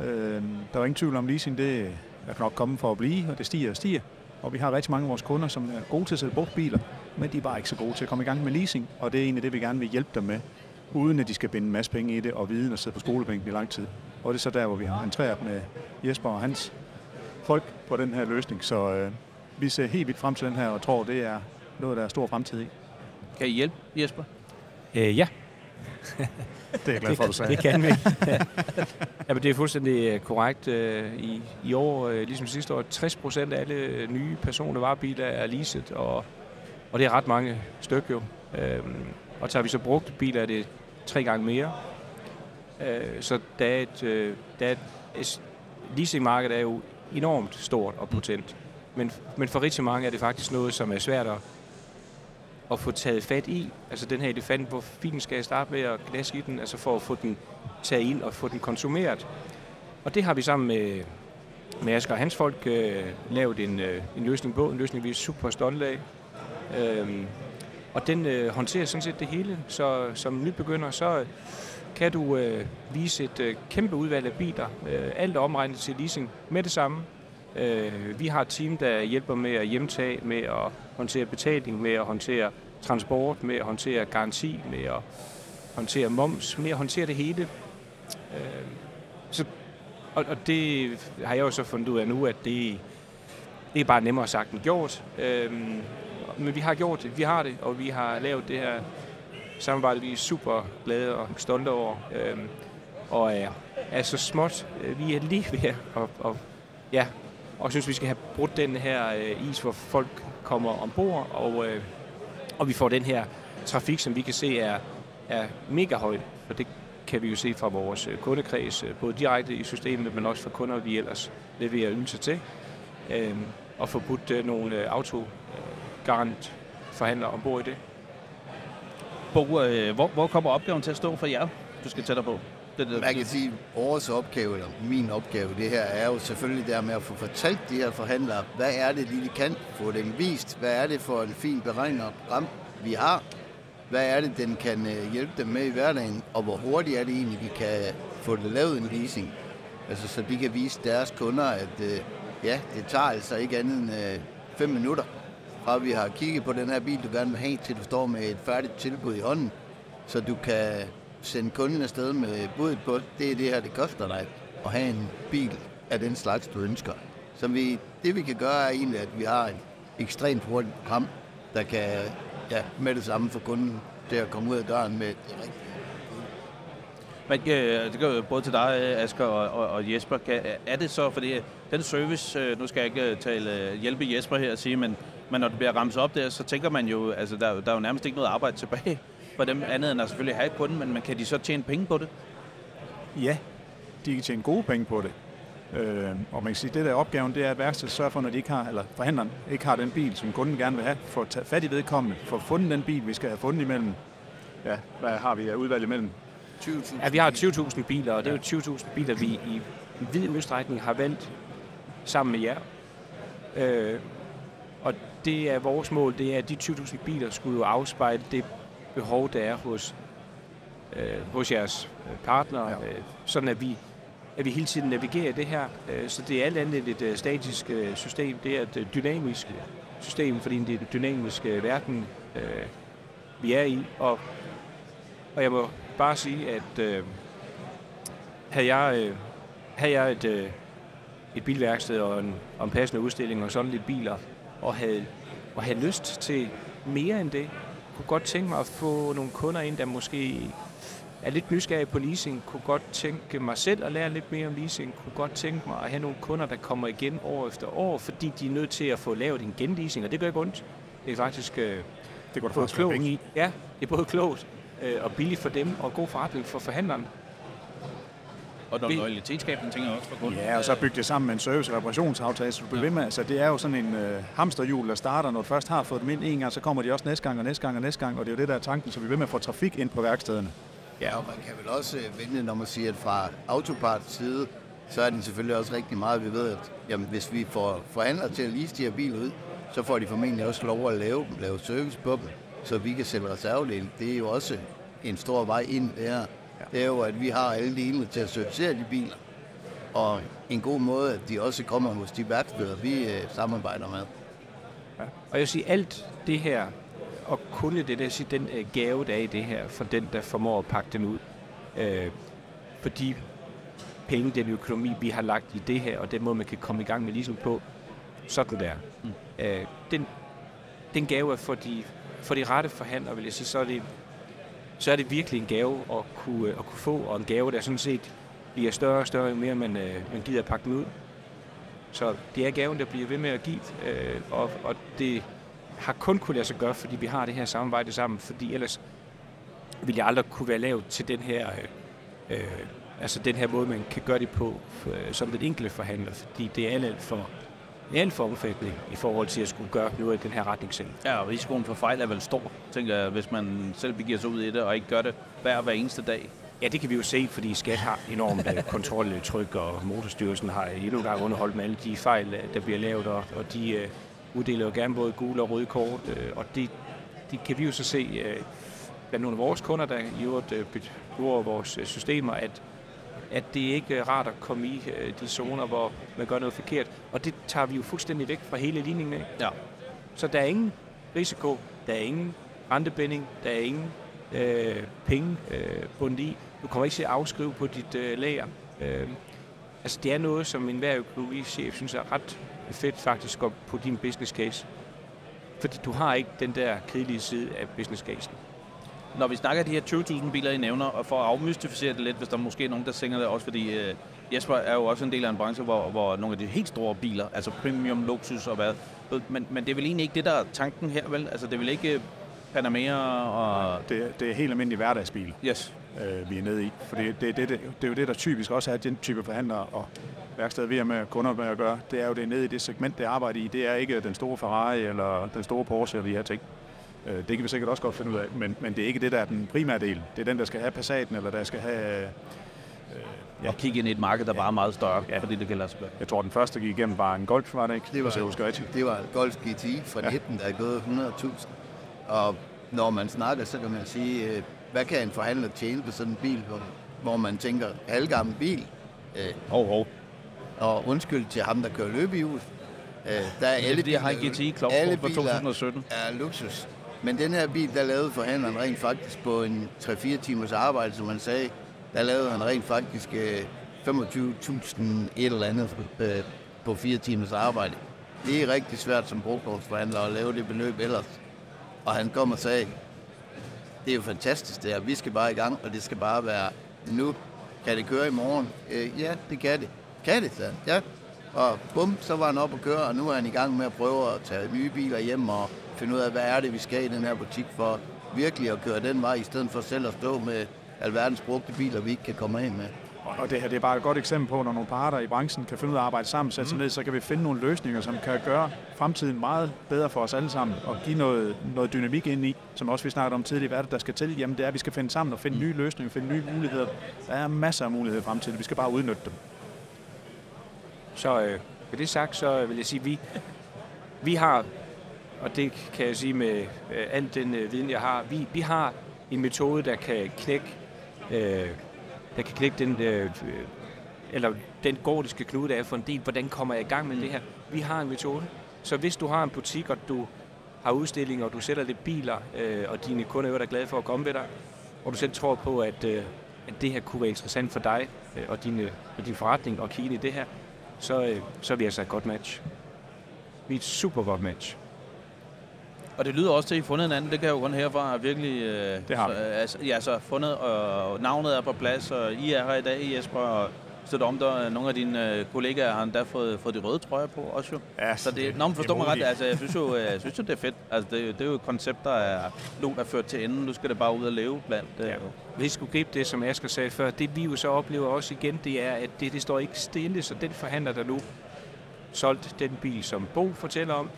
Uh, der er jo ingen tvivl om, leasing det er nok kommet for at blive, og det stiger og stiger. Og vi har rigtig mange af vores kunder, som er gode til at sælge brugte biler, men de er bare ikke så gode til at komme i gang med leasing, og det er egentlig det, vi gerne vil hjælpe dem med uden at de skal binde en masse penge i det, og viden og sidde på skolebænken i lang tid. Og det er så der, hvor vi har entreret med Jesper og hans folk på den her løsning. Så øh, vi ser helt vildt frem til den her, og tror, det er noget, der er stor fremtid i. Kan I hjælpe, Jesper? Øh, ja, Det er jeg glad for, du sagde. Det kan vi. ja, men det er fuldstændig øh, korrekt. Øh, I, I år, øh, ligesom sidste år, 60 procent af alle nye personer varebiler er leaset, og, og det er ret mange stykker jo. Øhm, og tager vi så brugt biler, er det tre gange mere. Øh, så der er et, øh, der er et leasingmarkedet er jo enormt stort og potent. Men, men for rigtig mange er det faktisk noget, som er svært at, at få taget fat i. Altså den her elefant, hvor fint skal jeg starte med at gnaske i den, altså for at få den taget ind og få den konsumeret. Og det har vi sammen med, med Asger og hans folk øh, lavet en, øh, en løsning på, en løsning, vi er super stolte af. Øhm, og den øh, håndterer sådan set det hele, så som nybegynder, så øh, kan du øh, vise et øh, kæmpe udvalg af biler, øh, alt er omregnet til leasing med det samme. Øh, vi har et team, der hjælper med at hjemtage, med at håndtere betaling, med at håndtere transport, med at håndtere garanti, med at håndtere moms, med at håndtere det hele. Øh, så, og, og det har jeg jo så fundet ud af nu, at det, det er bare nemmere sagt end gjort. Øh, men vi har gjort det, vi har det, og vi har lavet det her samarbejde, vi er super glade og stolte over. Øhm, øh, og er, er så småt, øh, vi er lige ved at, og, og, ja, og synes, vi skal have brudt den her øh, is, hvor folk kommer ombord, og, øh, og vi får den her trafik, som vi kan se er, er mega høj, og det kan vi jo se fra vores øh, kundekreds, øh, både direkte i systemet, men også fra kunder, vi ellers leverer ydelser til, øh, og få budt nogle auto autogarant forhandlere ombord i det. Bo, øh, hvor, hvor kommer opgaven til at stå for jer, du skal tættere på? Det, det, Man kan sige, at vores opgave, eller min opgave, det her er jo selvfølgelig der med at få fortalt de her forhandlere, hvad er det, de kan, få dem vist, hvad er det for en fin beregnet ram, vi har, hvad er det, den kan øh, hjælpe dem med i hverdagen, og hvor hurtigt er det egentlig, vi kan få det lavet en leasing. Altså, så de kan vise deres kunder, at øh, ja, det tager altså ikke andet end øh, fem minutter, fra vi har kigget på den her bil, du gerne vil have, til du står med et færdigt tilbud i hånden, så du kan sende kunden afsted med budet på, det er det her, det koster dig at have en bil af den slags, du ønsker. Så vi, det vi kan gøre er egentlig, at vi har et ekstremt hurtigt program, der kan ja, med det samme for kunden til at komme ud af døren med det rigtige. Men øh, det går både til dig, Asger og, og, og Jesper. Kan, er det så, fordi den service, øh, nu skal jeg ikke øh, tale øh, hjælpe Jesper her at sige, men, men når det bliver ramt op der, så tænker man jo, altså der, der er jo nærmest ikke noget arbejde tilbage for dem andet end at selvfølgelig have kunden, men man kan de så tjene penge på det? Ja, de kan tjene gode penge på det. Øh, og man kan sige, at det der opgaven, det er, at værkstedet sørger for, når de ikke har, eller forhandleren ikke har den bil, som kunden gerne vil have, for at tage fat i vedkommende, for at fundet den bil, vi skal have fundet imellem. Ja, hvad har vi af udvalg imellem? 20.000. Ja, vi har 20.000 biler, og det er jo 20.000 biler, vi i, vid udstrækning har valgt sammen med jer. Øh, det er vores mål, det er, at de 20.000 biler skulle jo afspejle det behov, der er hos, øh, hos jeres partnere, ja. øh, sådan at vi, at vi hele tiden navigerer det her. Øh, så det er alt andet et øh, statisk øh, system, det er et øh, dynamisk system, fordi det er den dynamiske verden, øh, vi er i. Og, og jeg må bare sige, at øh, havde jeg, øh, havde jeg et, øh, et bilværksted og en, og en passende udstilling og sådan lidt biler, og havde, og havde lyst til mere end det, kunne godt tænke mig at få nogle kunder ind, der måske er lidt nysgerrige på leasing, kunne godt tænke mig selv at lære lidt mere om leasing, kunne godt tænke mig at have nogle kunder, der kommer igen år efter år, fordi de er nødt til at få lavet en genleasing, og det gør ikke ondt. Det er faktisk øh, Det går både faktisk klogt. i. Ja, det er både klogt øh, og billigt for dem, og god forretning for forhandleren. Og noget loyalitetsskabende tænker jeg også for kunden. Ja, og så bygge det sammen med en service- og reparationsaftale, så du bliver ved med. Altså, det er jo sådan en øh, hamsterhjul, der starter, når du først har fået dem ind en gang, så kommer de også næste gang og næste gang og næste gang, og det er jo det, der er tanken, så vi er ved med at få trafik ind på værkstederne. Ja, og man kan vel også øh, vente, når man siger, at fra Autoparts side, så er den selvfølgelig også rigtig meget, vi ved, at jamen, hvis vi får forhandlere til at lease de her biler ud, så får de formentlig også lov at lave dem, lave service på dem, så vi kan sælge reservedele. Det er jo også en stor vej ind der. Det er jo, at vi har alle delene til at servicere de biler. Og en god måde, at de også kommer hos de værksteder, vi øh, samarbejder med. Og jeg vil sige, alt det her, og kun det der, sige, den øh, gave, der er i det her, for den, der formår at pakke den ud. Øh, fordi penge, den økonomi, vi har lagt i det her, og den måde, man kan komme i gang med leasing på, sådan der. Mm. Øh, den, den gave er for de, for de rette forhandlere, vil jeg sige, så er det så er det virkelig en gave at kunne, øh, at kunne få, og en gave, der sådan set bliver større og større, jo mere man, øh, man gider at pakke den ud. Så det er gaven, der bliver ved med at give, øh, og, og det har kun kunne lade sig gøre, fordi vi har det her samarbejde sammen, fordi ellers ville jeg aldrig kunne være lavet til den her, øh, øh altså den her måde, man kan gøre det på øh, som den enkelte forhandler, fordi det er alt, for for alt for omfattende i forhold til at skulle gøre noget i den her retning selv. Ja, og risikoen for fejl er vel stor, tænker jeg, hvis man selv begiver sig ud i det, og ikke gør det hver hver eneste dag. Ja, det kan vi jo se, fordi skat har enormt øh, kontroltryk, og motorstyrelsen har endnu en gang underholdt med alle de fejl, øh, der bliver lavet, og, og de uh, uddeler jo gerne både gule og røde kort, uh, og det, det kan vi jo så se uh, blandt nogle af vores kunder, der i øvrigt uh, bruger vores systemer, at at det ikke er rart at komme i uh, de zoner, hvor man gør noget forkert. Og det tager vi jo fuldstændig væk fra hele linjen af. Ja. Så der er ingen risiko, der er ingen rentebinding, der er ingen øh, penge øh, bundet i. Du kommer ikke til at afskrive på dit øh, lager. Øh, altså det er noget, som enhver økonomichef synes er ret fedt faktisk på din business case. Fordi du har ikke den der kedelige side af business casen. Når vi snakker de her 20.000 biler, I nævner, og for at afmystificere det lidt, hvis der er måske nogen, der sænger det også, fordi øh, Jesper er jo også en del af en branche, hvor, hvor nogle af de helt store biler, altså premium, luksus og hvad, men, men det er vel egentlig ikke det, der er tanken her, vel? Altså det er vel ikke Panamera og... Det, det er helt almindelige hverdagsbiler, Yes. øh, vi er nede i. For det, det, det, det, det er jo det, der typisk også er den type forhandlere og værksteder, vi har med kunder med at gøre. Det er jo det nede i det segment, det arbejder i. Det er ikke den store Ferrari eller den store Porsche eller de her ting. Øh, det kan vi sikkert også godt finde ud af, men, men det er ikke det, der er den primære del. Det er den, der skal have Passaten, eller der skal have... Ja. Og kigge ind i et marked, der bare er meget større, ja. fordi det kan lade sig. Jeg tror, den første, der gik igennem, var en Golf, var det ikke? Det var, husker rigtigt. det var en Golf GTI fra 19, der er gået 100.000. Og når man snakker, så kan man sige, øh, hvad kan en forhandler tjene på sådan en bil, hvor, hvor man tænker, halvgammel bil, øh, Hov, hov. og undskyld til ham, der kører løbehjul. Øh, der er alle fordi jeg har en biler- GTI Cloud alle fra biler 2017. er luksus. Men den her bil, der lavede forhandleren rent faktisk på en 3-4 timers arbejde, som man sagde, der lavede han rent faktisk øh, 25.000 et eller andet øh, på 4 timers arbejde. Det er rigtig svært som brugtvognsforhandler at lave det beløb ellers. Og han kom og sagde, det er jo fantastisk det her, vi skal bare i gang, og det skal bare være nu. Kan det køre i morgen? Øh, ja, det kan det. Kan det, sagde han. Ja. Og bum, så var han op og køre, og nu er han i gang med at prøve at tage nye biler hjem og finde ud af, hvad er det, vi skal i den her butik for virkelig at køre den vej, i stedet for selv at stå med alverdens brugte biler, vi ikke kan komme af med. Og det her det er bare et godt eksempel på, når nogle parter i branchen kan finde ud af at arbejde sammen, sætte sig ned, så kan vi finde nogle løsninger, som kan gøre fremtiden meget bedre for os alle sammen, og give noget, noget dynamik ind i, som også vi snakkede om tidligere, hvad er det, der skal til? Jamen det er, at vi skal finde sammen og finde nye løsninger, finde nye muligheder. Der er masser af muligheder i fremtiden, vi skal bare udnytte dem. Så øh, med det sagt, så vil jeg sige, at vi, vi har, og det kan jeg sige med øh, al den øh, viden, jeg har, vi, vi har en metode, der kan knække, øh, der kan knække den, øh, øh, eller den gordiske knude, der er for en del. Hvordan kommer jeg i gang med det her? Vi har en metode. Så hvis du har en butik, og du har udstillinger, og du sælger lidt biler, øh, og dine kunder er glade for at komme ved dig, og du selv tror på, at, øh, at det her kunne være interessant for dig øh, og, dine, og din forretning og kigge i det her, så, øh, så er vi altså et godt match. Vi er et super godt match. Og det lyder også til, at I fundet en anden. Det kan jeg jo kun herfra virkelig... Øh, Det har så, vi. øh, altså, ja, så fundet, og navnet er på plads, og I er her i dag, Jesper, og støtter om der. Nogle af dine øh, kollegaer har endda fået, fået de røde trøjer på også jo. Ja, Så det, nå, men forstå mig ret, altså, jeg synes jo, øh, jeg synes jo det er fedt. Altså, det, det er jo et koncept, der er lun er ført til enden. Nu skal det bare ud og leve blandt... Øh, Ja. Hvis vi skulle gribe det, som Asger sagde før, det vi jo så oplever også igen, det er, at det, det står ikke stille, så den forhandler, der nu solgt den bil, som Bo fortæller om,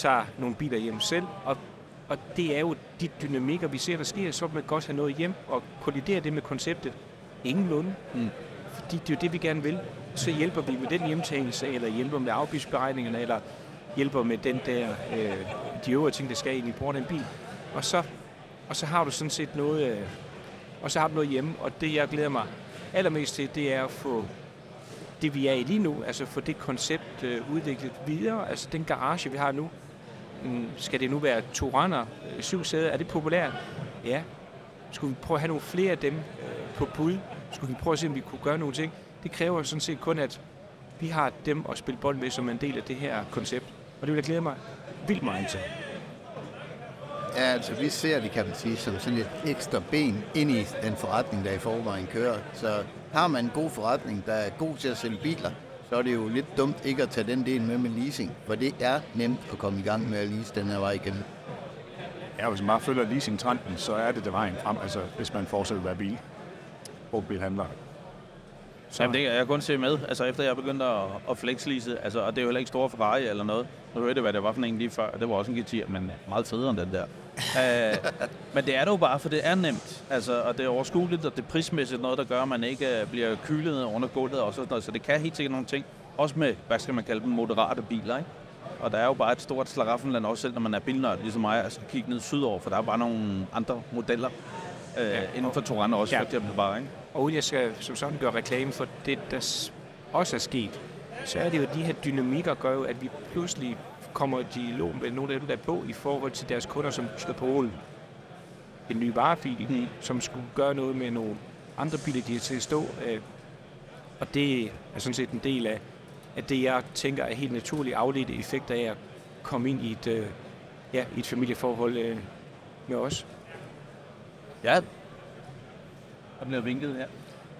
tager nogle biler hjem selv, og, og det er jo de dynamikker, vi ser, der sker, så vil man godt have noget hjem og kollidere det med konceptet. Ingenlunde. Mm. Fordi det er jo det, vi gerne vil. Så hjælper vi med den hjemtagelse, eller hjælper med afgiftsberegningerne, eller hjælper med den der, øh, de øvrige ting, der skal ind i bruger den bil. Og så, og så har du sådan set noget, øh, og så har du noget hjemme, og det jeg glæder mig allermest til, det er at få det vi er i lige nu, altså få det koncept øh, udviklet videre, altså den garage vi har nu, Mm, skal det nu være to render, øh, syv sæder, er det populært? Ja. Skulle vi prøve at have nogle flere af dem øh, på bud? Skulle vi prøve at se, om vi kunne gøre nogle ting? Det kræver sådan set kun, at vi har dem at spille bold med som en del af det her koncept. Og det vil jeg glæde mig vildt meget til. Ja, altså, vi ser det, kan man sige, som sådan et ekstra ben ind i den forretning, der i forvejen kører. Så har man en god forretning, der er god til at sælge biler, så er det jo lidt dumt ikke at tage den del med med leasing, for det er nemt at komme i gang med at lease den her vej igen. Ja, hvis man bare følger leasing-trenden, så er det det vejen frem, altså hvis man fortsætter at være bil. Brugtbilhandler. Så. Jamen, det kan jeg kun se med, altså efter jeg begyndte at, at flexlease, altså, og det er jo heller ikke store Ferrari eller noget. Nu hørte jeg, hvad det var for en lige før, det var også en GT, men meget federe end den der. uh, men det er det jo bare, for det er nemt, altså, og det er overskueligt, og det er prismæssigt noget, der gør, at man ikke uh, bliver kylet under gulvet og sådan noget, så det kan helt sikkert nogle ting. Også med, hvad skal man kalde dem, moderate biler, ikke? Og der er jo bare et stort slaraffenland også, selv når man er bilnørd, ligesom mig, altså kigge ned sydover, for der er bare nogle andre modeller øh, ja, inden for Torrent også, ja. for eksempel bare, ikke? Og uden jeg skal som sådan gøre reklame for det, der også er sket, så er det jo, at de her dynamikker gør jo, at vi pludselig kommer i dialog med nogle af dem, der er på, i forhold til deres kunder, som skal på en ny varebil, mm. som skulle gøre noget med nogle andre biler, de er til at stå. Øh, og det er sådan set en del af, af det, jeg tænker er helt naturlige afledte effekter af at komme ind i et, øh, ja, i et familieforhold øh, med os. Ja, der bliver vinket, ja.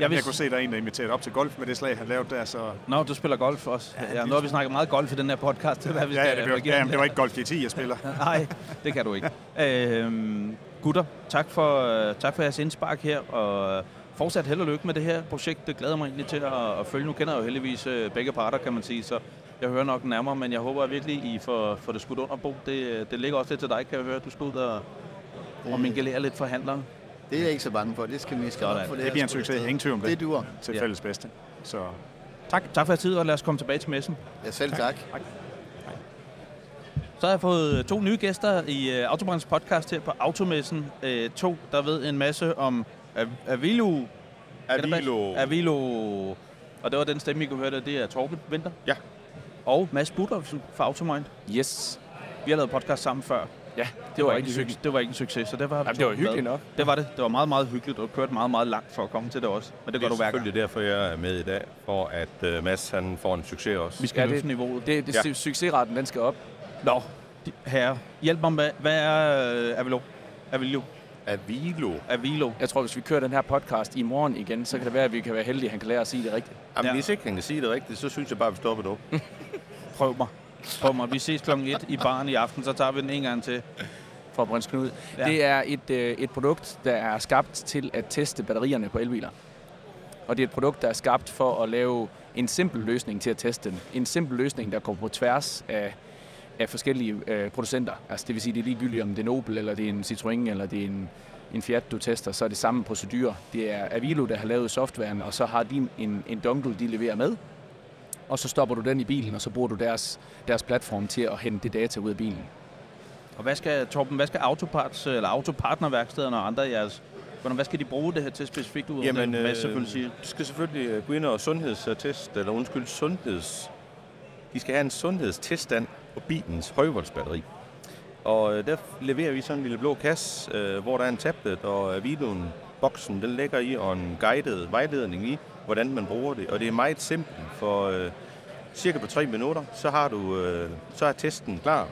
Jeg, jeg kunne se, at der er en, der inviteret op til golf med det slag, han lavede der, så... Nå, du spiller golf også. Ja, ja nu har vi snakket meget golf i den her podcast. Det, hvad vi ja, ja, det, var, ja, det var ikke Golf GT, jeg spiller. Nej, det kan du ikke. Øhm, gutter, tak for, tak for jeres indspark her, og fortsat held og lykke med det her projekt. Det glæder mig egentlig til at, at følge. Nu kender jeg jo heldigvis øh, begge parter, kan man sige, så jeg hører nok nærmere, men jeg håber virkelig, I får, får det skudt under, Bo. Det, det ligger også lidt til dig, kan jeg høre. Du skal ud og, og mingelere lidt forhandlere. Det er jeg ikke så bange for. Det skal vi skal op for det. Det bliver en succes. Ingen tvivl om det. Det duer. Til ja. fælles bedste. Så tak. Tak for jeres tid, og lad os komme tilbage til messen. Ja, selv tak. tak. tak. Så har jeg fået to nye gæster i uh, Autobrands podcast her på Automessen. Uh, to, der ved en masse om Avilo. Avilo. Avilo. Og det var den stemme, I kunne høre, der. det er Torben Vinter. Ja. Og Mads Budolfsen fra Automind. Yes. Vi har lavet podcast sammen før. Ja, det, det var, var ikke succes. Det var ikke en succes, så det var, Jamen, det var hyggeligt nok. Det var det. Det var meget, meget hyggeligt, og kørte meget, meget langt for at komme til det også. Men det, det går du hver gang. Det er selvfølgelig derfor, jeg er med i dag, for at uh, Mads han får en succes også. Vi skal ja, løfte niveauet. Det, det, ja. Succesraten, den skal op. Nå, herre, hjælp mig med, hvad er uh, Avilo? Avilo? Avilo. Avilo. Jeg tror, hvis vi kører den her podcast i morgen igen, så kan det være, at vi kan være heldige, at han kan lære at sige det rigtigt. Jamen, ja. hvis ikke han kan sige det rigtigt, så synes jeg bare, at vi stopper nu. Prøv mig. Prøv mig. Vi ses klokken 1 i baren i aften, så tager vi den en gang til for Brøns Knud. Ja. Det er et, øh, et produkt, der er skabt til at teste batterierne på elbiler. Og det er et produkt, der er skabt for at lave en simpel løsning til at teste den. En simpel løsning, der går på tværs af, af forskellige øh, producenter. Altså det vil sige, det er ligegyldigt, om det er en Opel, eller det er en Citroën, eller det er en, en Fiat, du tester, så er det samme procedure. Det er Avilo, der har lavet softwaren, og så har de en, en dongle, de leverer med. Og så stopper du den i bilen, og så bruger du deres, deres platform til at hente det data ud af bilen. Og hvad skal, Torben, hvad skal Autoparts, eller Autopartnerværkstederne og andre jeres hvad skal de bruge det her til specifikt ud Jamen, det, hvad selvfølgelig sige? Du skal selvfølgelig øh, gå ind og sundhedstest, eller undskyld, sundheds... De skal have en sundhedsteststand og bilens højvoldsbatteri. Og øh, der leverer vi sådan en lille blå kasse, øh, hvor der er en tablet, og øh, videoen, boksen, den ligger i, og en guided vejledning i, hvordan man bruger det. Og det er meget simpelt, for øh, cirka på tre minutter, så har du, øh, så er testen klar.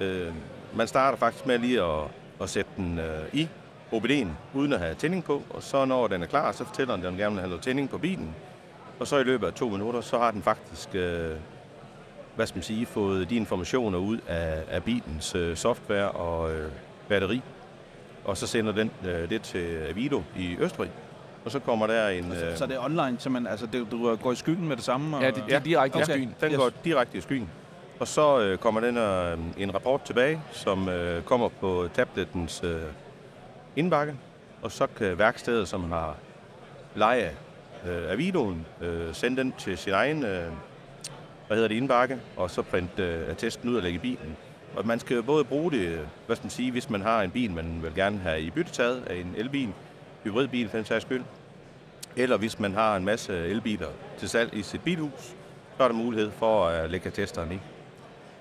Øh, man starter faktisk med lige at, at sætte den øh, i OBD'en, uden at have tænding på, og så når den er klar, så fortæller den, at den gerne vil have noget tænding på bilen. Og så i løbet af to minutter, så har den faktisk, øh, hvad skal man sige, fået de informationer ud af, af bilens øh, software og øh, batteri. Og så sender den øh, det til Avido i Østrig. Og så kommer der en... Altså, øh, så det er online, så man, altså, det, du går i skyggen med det samme? Og, ja, det, det er direkte okay. i skyen. Den yes. går direkte i skyen. Og så øh, kommer den øh, en rapport tilbage, som øh, kommer på tablettens øh, indbakke. Og så kan værkstedet, som har leje øh, af videoen, øh, sende den til sin egen øh, hvad hedder det, indbakke, og så printe øh, attesten ud og lægge i bilen. Og man skal både bruge det, hvad skal man sige, hvis man har en bil, man vil gerne have i byttetaget af en elbil, hybridbil for den sags skyld, eller hvis man har en masse elbiler til salg i sit bilhus, så er der mulighed for at lægge attesteren i.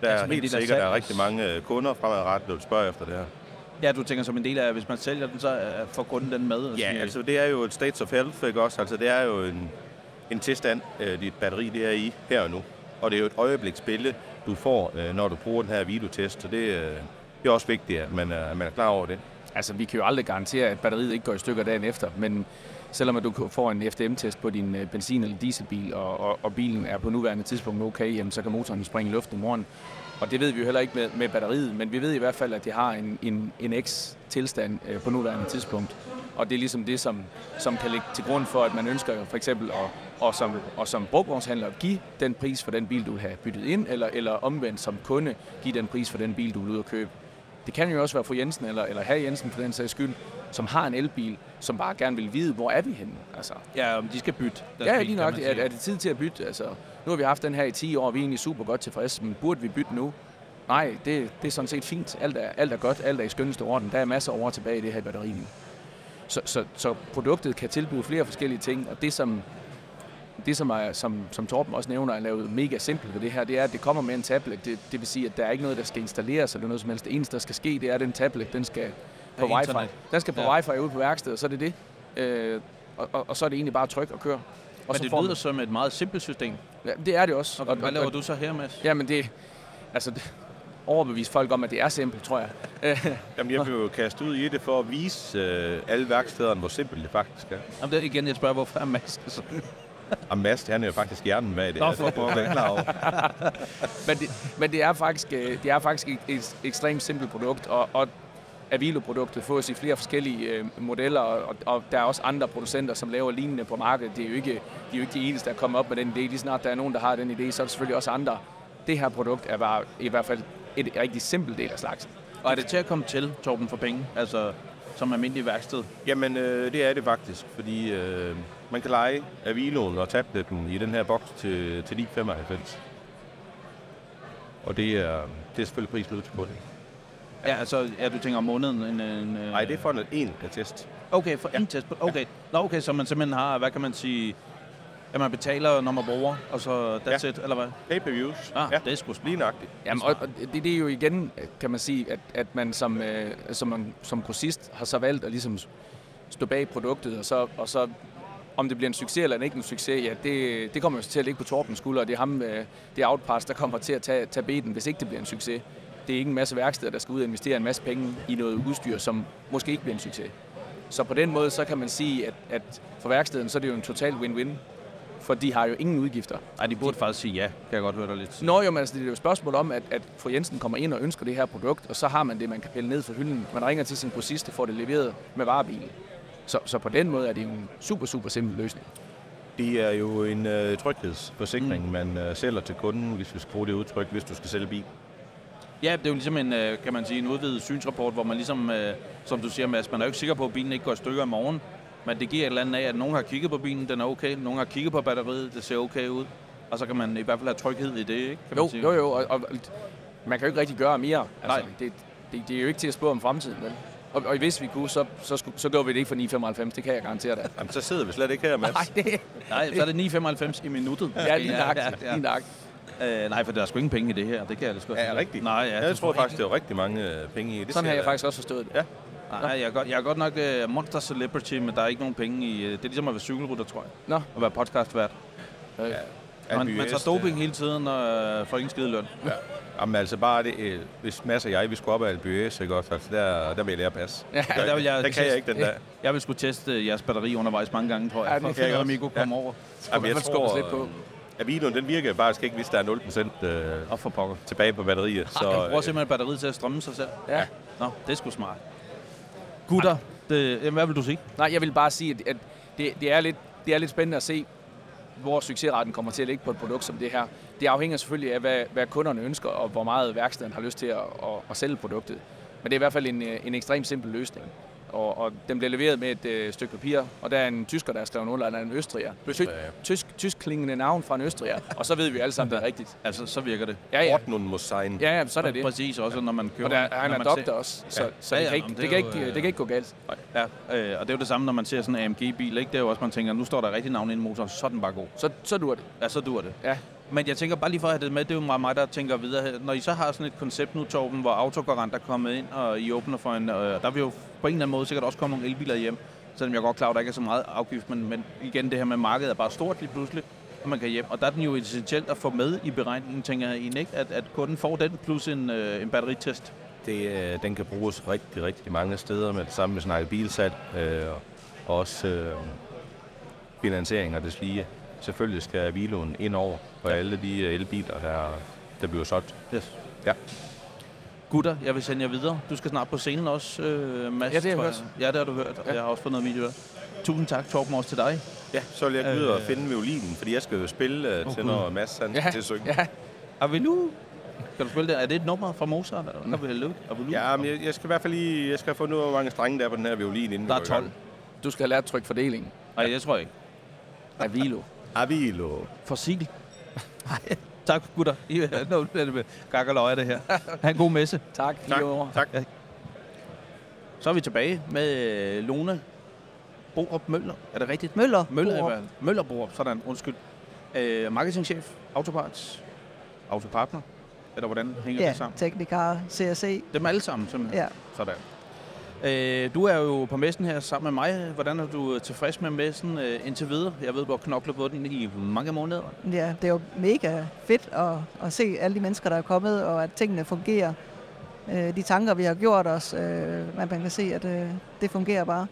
Der er helt sikkert, der er rigtig mange øh, kunder fremadrettet, der vil spørge efter det her. Ja, du tænker som en del af, at hvis man sælger den, så får kunden den med? Ja, altså det er jo et state of health, ikke også? Altså det er jo en, en tilstand, øh, dit batteri det er i her og nu. Og det er jo et øjebliksbillede, du får, øh, når du bruger den her videotest. Så det, øh, det er også vigtigt, at man er, at man er klar over det. Altså, vi kan jo aldrig garantere, at batteriet ikke går i stykker dagen efter, men selvom at du får en FDM-test på din øh, benzin- eller dieselbil, og, og, og bilen er på nuværende tidspunkt okay, jamen, så kan motoren springe i luften i morgen. Og det ved vi jo heller ikke med, med batteriet, men vi ved i hvert fald, at det har en, en, en X-tilstand øh, på nuværende tidspunkt. Og det er ligesom det, som, som kan ligge til grund for, at man ønsker for eksempel at, og som, og som brugvognshandler give den pris for den bil, du vil have byttet ind, eller, eller omvendt som kunde give den pris for den bil, du vil ud og købe. Det kan jo også være fru Jensen, eller, eller herr Jensen for den sags skyld, som har en elbil, som bare gerne vil vide, hvor er vi henne. Altså, Ja, om de skal bytte. ja, bil, lige nok. Er, er det tid til at bytte? Altså, nu har vi haft den her i 10 år, og vi er egentlig super godt tilfredse, men burde vi bytte nu? Nej, det, det er sådan set fint. Alt er, alt er godt, alt er i skønneste orden. Der er masser af år tilbage i det her batteri nu. Så, så, så produktet kan tilbyde flere forskellige ting, og det som, det som, er, som, som Torben også nævner, er lavet mega simpelt ved det her, det er, at det kommer med en tablet. Det, det vil sige, at der er ikke noget, der skal installeres eller noget som helst. Det eneste, der skal ske, det er, at den tablet, den skal på wifi. Den skal på Ja. wifi ude på værkstedet, og så er det det. Øh, og, og, og, så er det egentlig bare tryk og køre. Og Men så det får lyder man- som et meget simpelt system. Ja, det er det også. Og, hvad laver du så her, Mads? Jamen det, altså det, overbevise folk om, at det er simpelt, tror jeg. Jamen, jeg blev jo kastet ud i det for at vise øh, alle værkstederne, hvor simpelt det faktisk er. Jamen, det er igen, jeg spørger, hvorfor er Mads så? Og Mads, han er jo faktisk hjernen bag det. Nå, for det er jeg klar over. men det, men det er faktisk, øh, det er faktisk et, et ekstremt simpelt produkt, og, og Avilo-produktet fås i flere forskellige øh, modeller, og, og der er også andre producenter, som laver lignende på markedet. Det er jo ikke, de er jo ikke de eneste, der er kommet op med den idé. Lige snart der er nogen, der har den idé, så er der selvfølgelig også andre. Det her produkt er bare i hvert fald et rigtig simpelt del af slagsen. Og er det til at komme til, Torben, for penge? Altså, som almindelig værksted? Jamen, øh, det er det faktisk, fordi øh, man kan lege Aviloen og tabletten i den her boks til, til 9,95. Og det er, det er selvfølgelig prisen ud til kunden. Ja, altså, ja, du tænker om måneden? En, en, Nej, det er for en, en test. Okay, for ja. en test. Okay. Nå, okay, så man simpelthen har, hvad kan man sige, at man betaler, når man bruger, og så that's Ja. it, eller hvad? Pay-per-views. Ah, Ja. det er sgu smart. Lige nøjagtigt. Jamen, og, og det, det er jo igen, kan man sige, at, at man som, øh, som, man, som grossist har så valgt at ligesom stå bag produktet, og så, og så om det bliver en succes eller ikke en succes, ja, det, det kommer jo til at ligge på Torbens skulder, og det er ham, øh, det er Outpass, der kommer til at tage, tage beten, hvis ikke det bliver en succes. Det er ikke en masse værksteder, der skal ud og investere en masse penge i noget udstyr, som måske ikke bliver en succes. Så på den måde, så kan man sige, at, at for værksteden, så er det jo en total win-win, for de har jo ingen udgifter. Nej, de burde faktisk sige ja, kan jeg godt høre dig lidt. Nå jo, men altså, det er jo et spørgsmål om, at, at fru Jensen kommer ind og ønsker det her produkt, og så har man det, man kan pille ned fra hylden. Man ringer til sin grossist og får det leveret med varebil. Så, så på den måde er det jo en super, super simpel løsning. Det er jo en øh, tryghedsforsikring, mm. man øh, sælger til kunden, hvis vi skal bruge det udtryk, hvis du skal sælge bil. Ja, det er jo ligesom en, øh, kan man sige, en udvidet synsrapport, hvor man ligesom, øh, som du siger, Mads, man er jo ikke sikker på, at bilen ikke går i stykker i morgen. Men det giver et eller andet af, at nogen har kigget på bilen, den er okay. Nogen har kigget på batteriet, det ser okay ud. Og så kan man i hvert fald have tryghed i det, ikke? Kan Jo, man sige. jo, jo, og, og man kan jo ikke rigtig gøre mere. Altså, Nej. Det, det, det, er jo ikke til at spå om fremtiden, vel? Og, og hvis vi kunne, så, så, skulle, så gør vi det ikke for 9,95, det kan jeg garantere dig. Jamen, så sidder vi slet ikke her, Mads. Nej, det, Nej, så er det 9,95 i minuttet. ja, lige nøjagtigt, ja, ja. lige nøjagtigt. Øh, nej, for der er sgu ingen penge i det her. Det kan jeg da sgu Ja, er rigtigt? Nej, ja. jeg tror faktisk, det var rigtig mange øh, penge i det. Sådan har jeg faktisk også forstået det. Ja. Nej, jeg er godt, jeg er godt nok uh, monster celebrity, men der er ikke nogen penge i... Uh, det er ligesom at være cykelrytter, tror jeg. Nå. At være podcastvært. Øh, Ja, Man, man er- tager doping hele tiden, og uh, får ingen skide løn. Jamen altså bare det, øh, hvis Mads og jeg, vi skulle op af LBS, ikke også? Altså der, der vil jeg lære pas. Ja, Ja, der vil jeg der kan jeg ikke den der. Jeg vil skulle teste øh, jeres batteri undervejs mange gange, tror jeg. Ja, Ja, det for at kan jeg finde, om også. I kunne komme over. Jamen, jeg skubbes tror, lidt på. At videoen, den virker faktisk ikke, hvis der er 0% øh, Og for pokker. tilbage på batteriet. Så, Så, jeg bruger øh, simpelthen batteriet til at strømme sig selv. Ja. Nå, det er sgu smart. Gutter, det, jamen, hvad vil du sige? Nej, jeg vil bare sige, at, at det, det, er lidt, det er lidt spændende at se, hvor succesretten kommer til at ligge på et produkt som det her. Det afhænger selvfølgelig af, hvad, hvad kunderne ønsker, og hvor meget værkstedet har lyst til at, at, at sælge produktet. Men det er i hvert fald en, øh, en ekstremt simpel løsning. Og, og den bliver leveret med et øh, stykke papir, og der er en tysker, der har skrevet under, der er en østriger. Ty, tysk, tysk klingende navn fra en østriger, og så ved vi alle sammen, det er rigtigt. Altså, så virker det. Ja, ja, Ordnung muss sein. ja, ja så er det det. Præcis, også når man køber... Og der, er doktor ser- også, så, Ja. så Ja, det, kan ikke, det, det kan ikke, jo, det kan ikke gå galt. Ja, øh, og det er jo det samme, når man ser sådan en AMG-bil, ikke? Det er jo også, man tænker, nu står der rigtig navn i en motor, så er den bare god. Så, så dur det. Ja, så dur det. Ja. Men jeg tænker bare lige for at have det med, det er jo meget mig, der tænker videre her. Når I så har sådan et koncept nu, Torben, hvor Autogarant er kommet ind, og I åbner for en... Øh, der vil jo på en eller anden måde sikkert også komme nogle elbiler hjem, selvom jeg er godt klar, at der ikke er så meget afgift, men, men igen, det her med markedet er bare stort lige pludselig, og man kan hjem. Og der er den jo essentielt at få med i beregningen, tænker jeg egentlig ikke, at, at kunden får den plus en, øh, en batteritest. Det, øh, den kan bruges rigtig, rigtig mange steder med det samme med snakke bilsat, øh, og også øh, finansiering og det lige. Selvfølgelig skal Viloen ind over på alle de øh, elbiler, der, der bliver solgt. Yes. Ja. Gutter, jeg vil sende jer videre. Du skal snart på scenen også, øh, Mads. Ja, det har jeg hørt. Ja, det har du hørt. Ja. Jeg har også fået noget video. Tusind tak, Torben, også til dig. Ja, så vil jeg gå ud og Øh. finde violinen, fordi jeg skal jo spille øh, til, Gud. når Mads han skal til at synge. ja. Avilu. Kan du spille det? Er det et nummer fra Mozart? Eller? Avilu. Avilu. Ja, men jeg, jeg skal i hvert fald lige jeg skal have fundet ud af, hvor mange strenge der er på den her violin, inden Der vi er går i gang. 12. Du skal have lært tryk fordelingen. Nej, det tror jeg ikke. Avilo. Avilo. Fossil. Nej. Tak, gutter. I er nu bliver det med gak og løg, det her. Ha' en god messe. Tak. Tak, tak. Så er vi tilbage med øh, Lone Borup Møller. Er det rigtigt? Møller. Møller, Borup. Møller Borup. Sådan, undskyld. Øh, marketingchef, Autoparts, Autopartner. Eller hvordan hænger Ja, det sammen? Teknikar, CSC. Dem alle sammen, simpelthen. Ja. Sådan. Øh, du er jo på messen her sammen med mig. Hvordan er du tilfreds med messen øh, indtil videre? Jeg ved, du har knoklet på den i mange måneder. Ja, det er jo mega fedt at, at se alle de mennesker, der er kommet, og at tingene fungerer. Øh, de tanker, vi har gjort os, øh, man kan se, at øh, det fungerer bare.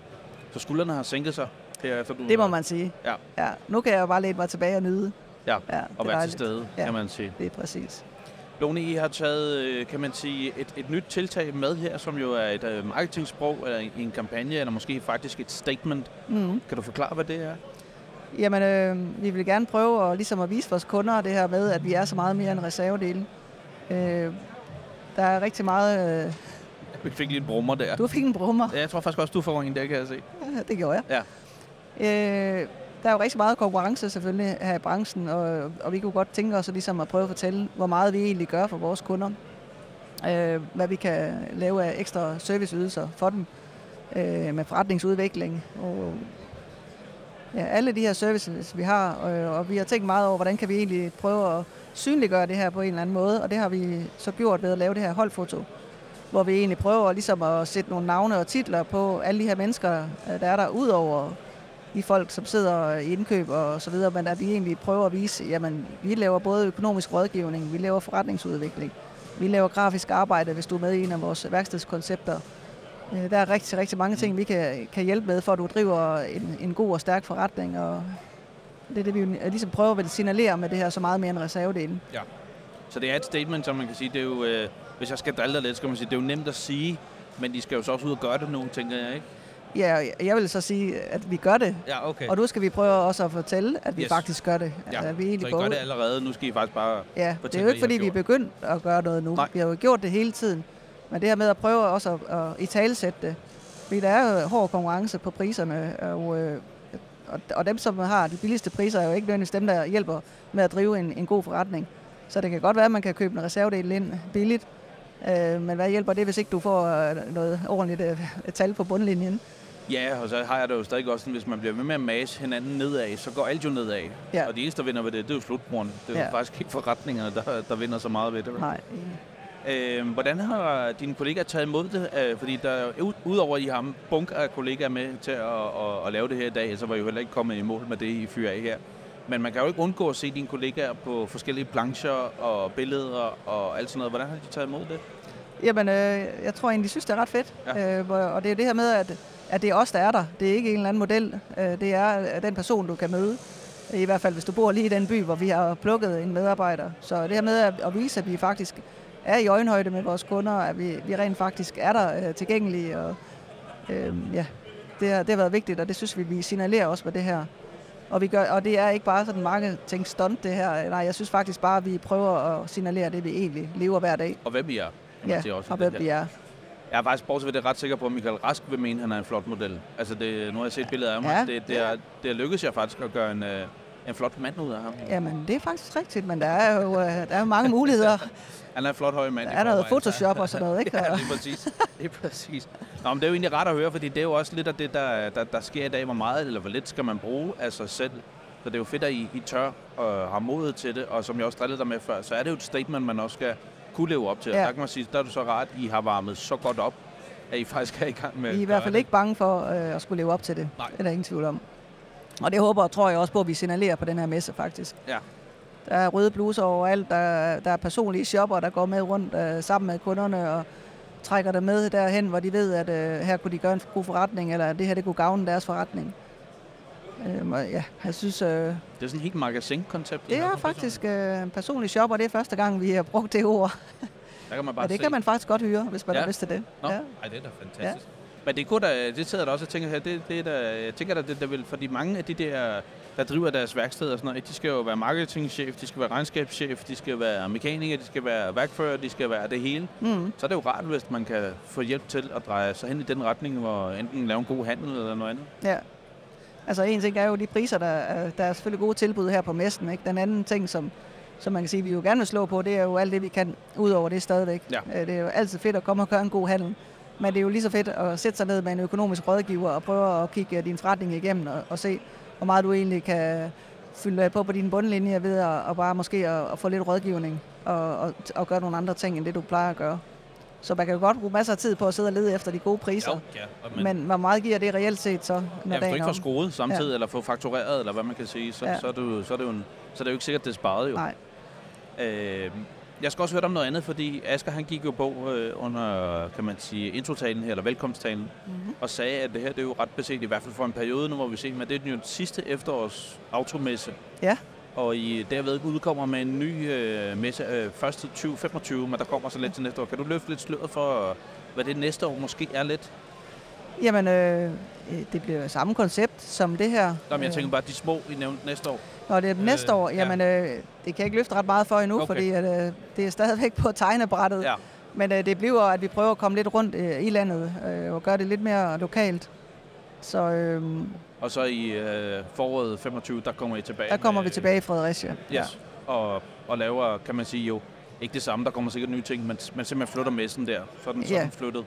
Så skuldrene har sænket sig herefter du Det må man sige. Ja. ja. Nu kan jeg jo bare læne mig tilbage og nyde. Ja, Ja, og være til stede, Ja. kan man sige. Det er præcis. Lone, I har taget, øh, kan man sige, et, et nyt tiltag med her, som jo er et øh, marketingsprog, eller en, en kampagne, eller måske faktisk et statement. Mm. Kan du forklare, hvad det er? Jamen, øh, vi vil gerne prøve at, ligesom at vise vores kunder det her med, at vi er så meget mere end reservedele. Øh, der er rigtig meget... Øh, Vi fik lige en brummer der. du fik en brummer. Ja, jeg tror faktisk også, du får en der, kan jeg se. Ja, det gjorde jeg. Ja. Øh, der er jo rigtig meget konkurrence selvfølgelig her i branchen, og, og vi kunne godt tænke os at, ligesom at prøve at fortælle, hvor meget vi egentlig gør for vores kunder. Øh, hvad vi kan lave af ekstra serviceydelser for dem øh, med forretningsudvikling. Og, ja, alle de her services, vi har, og, og vi har tænkt meget over, hvordan kan vi egentlig prøve at synliggøre det her på en eller anden måde, og det har vi så gjort ved at lave det her holdfoto hvor vi egentlig prøver ligesom at sætte nogle navne og titler på alle de her mennesker, øh, der er der, ud over de folk, som sidder i indkøb og så videre, men at vi egentlig prøver at vise, jamen, vi laver både økonomisk rådgivning, vi laver forretningsudvikling, vi laver grafisk arbejde, hvis du er med i en af vores værkstedskoncepter. Øh, Der er rigtig, rigtig mange ting, vi kan, kan hjælpe med, for at du driver en, en god og stærk forretning, og det er det, vi jo ligesom prøver at signalere med det her så meget mere end reservedelen. Så det er et statement, som man kan sige, det er jo, øh, hvis jeg skal drille dig lidt, skal man sige, det er jo nemt at sige, men de skal jo så også ud og gøre det nu, tænker jeg, ikke? Ja, jeg vil så sige, at vi gør det, Ja, okay. Og nu skal vi prøve også at fortælle, at vi Yes. faktisk gør det. Ja, At vi så egentlig I går gør det allerede, nu skal I faktisk bare... Ja, det er jo ikke, I fordi vi er begyndt at gøre noget nu. Nej. Vi har jo gjort det hele tiden. Men det her med at prøve også at, at i talesætte det. Fordi der er jo hård konkurrence på priserne, og, øh, og, og dem, som har de billigste priser, er jo ikke nødvendigvis dem, der hjælper med at drive en, en god forretning. Så det kan godt være, at man kan købe en reservedel ind billigt, øh, men hvad hjælper det, hvis ikke du får øh, noget ordentligt tal på bundlinjen? Ja, og så har jeg det jo stadig også sådan, hvis man bliver ved med at mase hinanden nedad, så går alt jo nedad. Ja. Og det eneste, der vinder ved det, det er jo slutbrugerne. Det er jo Ja. faktisk ikke forretningerne, der, der vinder så meget ved det. Nej. Øh, hvordan har dine kollegaer taget imod det? Øh, fordi der, er jo- ud- udover at I har en bunke af kollegaer med til at, at, at lave det her i dag, så var I jo heller ikke kommet i mål med det, I fyrer af her. Men man kan jo ikke undgå at se dine kollegaer på forskellige plancher og billeder og alt sådan noget. Hvordan har de taget imod det? Jamen, øh, jeg tror egentlig, de synes, det er ret fedt. Ja. Øh, og det er det her med, at, at det er os, der er der. Det er ikke en eller anden model. Øh, det er øh, den person, du kan møde. I hvert fald, hvis du bor lige i den by, hvor vi har plukket en medarbejder. Så det her med at, vise, at vi faktisk er i øjenhøjde med vores kunder, at vi, vi rent faktisk er der øh, tilgængelige. Og, øh, ja, det har, det har været vigtigt, og det synes vi, vi signalerer også med det her. Og, vi gør, og det er ikke bare sådan marketing stunt, det her. Nej, jeg synes faktisk bare, at vi prøver at signalere det, vi egentlig lever hver dag. Og hvem I er? kan man Ja, og hvem vi er. Jeg er faktisk bortset ved det ret sikker på, at Michael Rask vil mene, at han er en flot model. Altså, det, nu har jeg set billedet af ham. Ja. Det, det, er, det er lykkedes jeg faktisk at gøre en, øh, en flot mand ud af ham. Jamen, det er faktisk rigtigt, men der er jo, øh, der er jo mange muligheder. Han er en flot høj mand. Der er noget Photoshop og sådan noget, ikke? ja, det er præcis. Det er præcis. Nå, men det er jo egentlig ret at høre, fordi det er jo også lidt af det, der, der, der sker i dag. Hvor meget eller hvor lidt skal man bruge af sig selv? Så det er jo fedt, at I, I tør og har modet til det. Og som jeg også drillede dig med før, så er det jo et statement, man også skal kunne leve op til. Ja. Ja. Der kan man sige, der er du så ret, I har varmet så godt op, at I faktisk er i gang med Vi er i hvert fald ikke bange for øh, at skulle leve op til det. Nej. Det er der ingen tvivl om. Og det håber og tror jeg også på, at vi signalerer på den her messe, faktisk. Ja. Der er røde bluser overalt, der, er- der er personlige shopper, der går med rundt øh, sammen med kunderne, og trækker det med derhen, hvor de ved, at øh, her kunne de gøre en god forretning, eller at det her det kunne gavne deres forretning. Øh, og ja, jeg synes, øh, Det er sådan et helt magasin-koncept. det er faktisk øh, en personlig shop, og det er første gang, vi har brugt det ord. Der kan man bare Og det se. kan man faktisk godt høre, hvis man Ja. har lyst til det. Nå, Ja. ja. Ej, det er da fantastisk. Ja. Men det, kunne da, det sidder der også og tænker her, det, det er da, jeg tænker da, det, der vil, fordi mange af de der, der driver deres værksted og sådan noget, de skal jo være marketingchef, de skal være regnskabschef, de skal være mekaniker, de skal være værkfører, de skal være det hele. Mm. Så er det jo rart, hvis man kan få hjælp til at dreje sig hen i den retning, hvor enten lave en god handel eller noget andet. Ja. Altså en ting er jo de priser, der er, der er selvfølgelig gode tilbud her på messen. Ikke? Den anden ting, som, som man kan sige, vi jo gerne vil slå på, det er jo alt det, vi kan ud over det stadigvæk. Ja. Øh, Det er jo altid fedt at komme og gøre en god handel. Men det er jo lige så fedt at sætte sig ned med en økonomisk rådgiver og prøve at kigge din forretning igennem og, og se, hvor meget du egentlig kan fylde på på din bundlinje ved at, og bare måske at, at få lidt rådgivning og, og, og gøre nogle andre ting, end det du plejer at gøre. Så man kan jo godt bruge masser af tid på at sidde og lede efter de gode priser. ja. Og Men, men hvor meget giver det reelt set så, når ja, hvis du dagen ikke får skruet samtidig, ja. eller får faktureret, eller hvad man kan sige, så, Ja. ja. så, er, du, så, er det jo en, så er det jo ikke sikkert, det er sparet jo. Nej. Øh, jeg skal også høre om noget andet, fordi Asger han gik jo på øh, under, kan man sige, introtalen her, eller velkomsttalen, Mm-hmm. og sagde, at det her det er jo ret beset, i hvert fald for en periode, nu må vi se, men det er jo den sidste efterårs automesse. Ja. Og I derved udkommer med en ny øh, messe øh, først til 2025, men der kommer så lidt til næste år. Kan du løfte lidt sløret for, hvad det næste år måske er lidt? Jamen, øh, det bliver samme koncept som det her. Nå, men jeg Øh, tænker bare, de små, I nævnte næste år. Når det er øh, næste år, ja. jamen, øh, det kan jeg ikke løfte ret meget for endnu, okay. fordi at, øh, det er stadigvæk på tegnebrættet. Ja. Men øh, det bliver, at vi prøver at komme lidt rundt øh, i landet øh, og gøre det lidt mere lokalt. Så øh, Og så i øh, foråret 25, der kommer I tilbage. der kommer med- vi tilbage i Fredericia. Yes. Og, og laver, kan man sige jo, ikke det samme, der kommer sikkert nye ting, men, men simpelthen flytter messen der, så er den Ja. sådan flyttet.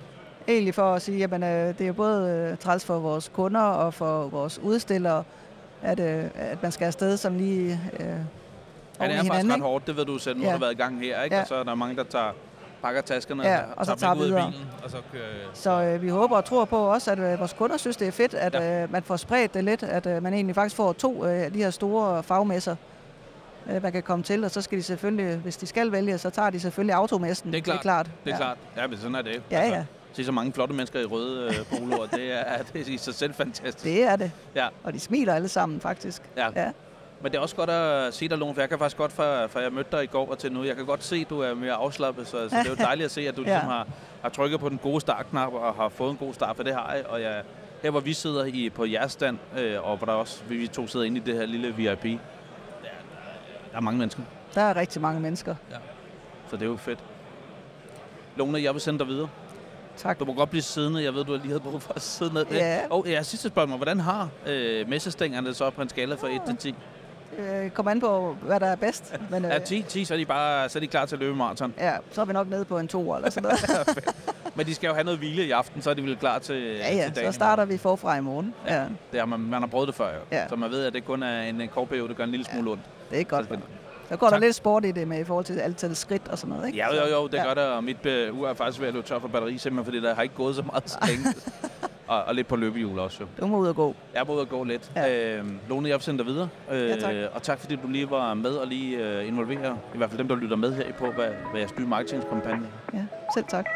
Egentlig for at sige, at øh, det er jo både øh, træls for vores kunder og for vores udstillere, at, øh, at man skal afsted som lige øh, Ja, det er faktisk hinanden. ret ikke? hårdt, det ved du selv, nu Ja. har været i gang her, ikke? Ja. Og så er der mange, der tager, pakker taskerne Ja, og, og så tager af videre. bilen, og så kører, Så øh, vi håber og tror på også, at øh, vores kunder synes, det er fedt, at Ja. øh, man får spredt det lidt, at øh, man egentlig faktisk får to øh, af de her store fagmesser, øh, man kan komme til, og så skal de selvfølgelig, hvis de skal vælge, så tager de selvfølgelig automessen. Det er klart. Det er klart. Det er ja. klart. Ja, men sådan er det. Ja, ja. Se så mange flotte mennesker i røde øh, poloer, det er, det er i sig selv fantastisk. Det er det. Ja. Og de smiler alle sammen, faktisk. Ja. ja. Men det er også godt at se dig, Lone, for jeg kan faktisk godt, for, for jeg mødte dig i går og til nu, jeg kan godt se, at du er mere afslappet, så, så det er jo dejligt at se, at du Ja. ligesom har, har trykket på den gode startknap og har fået en god start, for det har jeg. Og jeg, her hvor vi sidder i, på jeres stand, øh, og hvor der også, vi, to sidder inde i det her lille VIP, der, der er mange mennesker, Der er rigtig mange mennesker. så det er jo fedt. Lone, jeg vil sende dig videre. Tak. Du må godt blive siddende. Jeg ved, du har lige havde brug for at sidde ned. Ja. Og ja, sidste spørgsmål. Hvordan har øh, messestængerne så på en skala fra 1 til 10? Øh, kommer an på, hvad der er bedst. Men, øh, Ja, 10, 10, så er de bare så er de klar til at løbe maraton. ja, så er vi nok nede på en to eller sådan noget. Men de skal jo have noget hvile i aften, så er de vel klar til, ja, ja, til dagen. så starter vi forfra i morgen. Ja, Det har man, man har prøvet det før, jo. Ja. Så man ved, at det kun er en, en kort periode, der gør en lille smule ondt. det er godt. Så det- Så går der Tak. lidt sport i det med i forhold til antal skridt og sådan noget, ikke? Ja, jo, jo, det ja. gør det, og mit øh, ur er faktisk ved at løbe tør for batteri, simpelthen fordi der har ikke gået så meget så længe. og, og lidt på løbehjul også, jo. Du må ud og gå. Jeg på ude at gå lidt. Ja. Øh, Lone, jeg vil sende dig videre. Øh, Ja, tak. Og tak fordi du lige var med og lige øh, involvere, i hvert fald dem, der lytter med her på, hvad, hvad jeres nye marketingskampagne Ja, selv tak.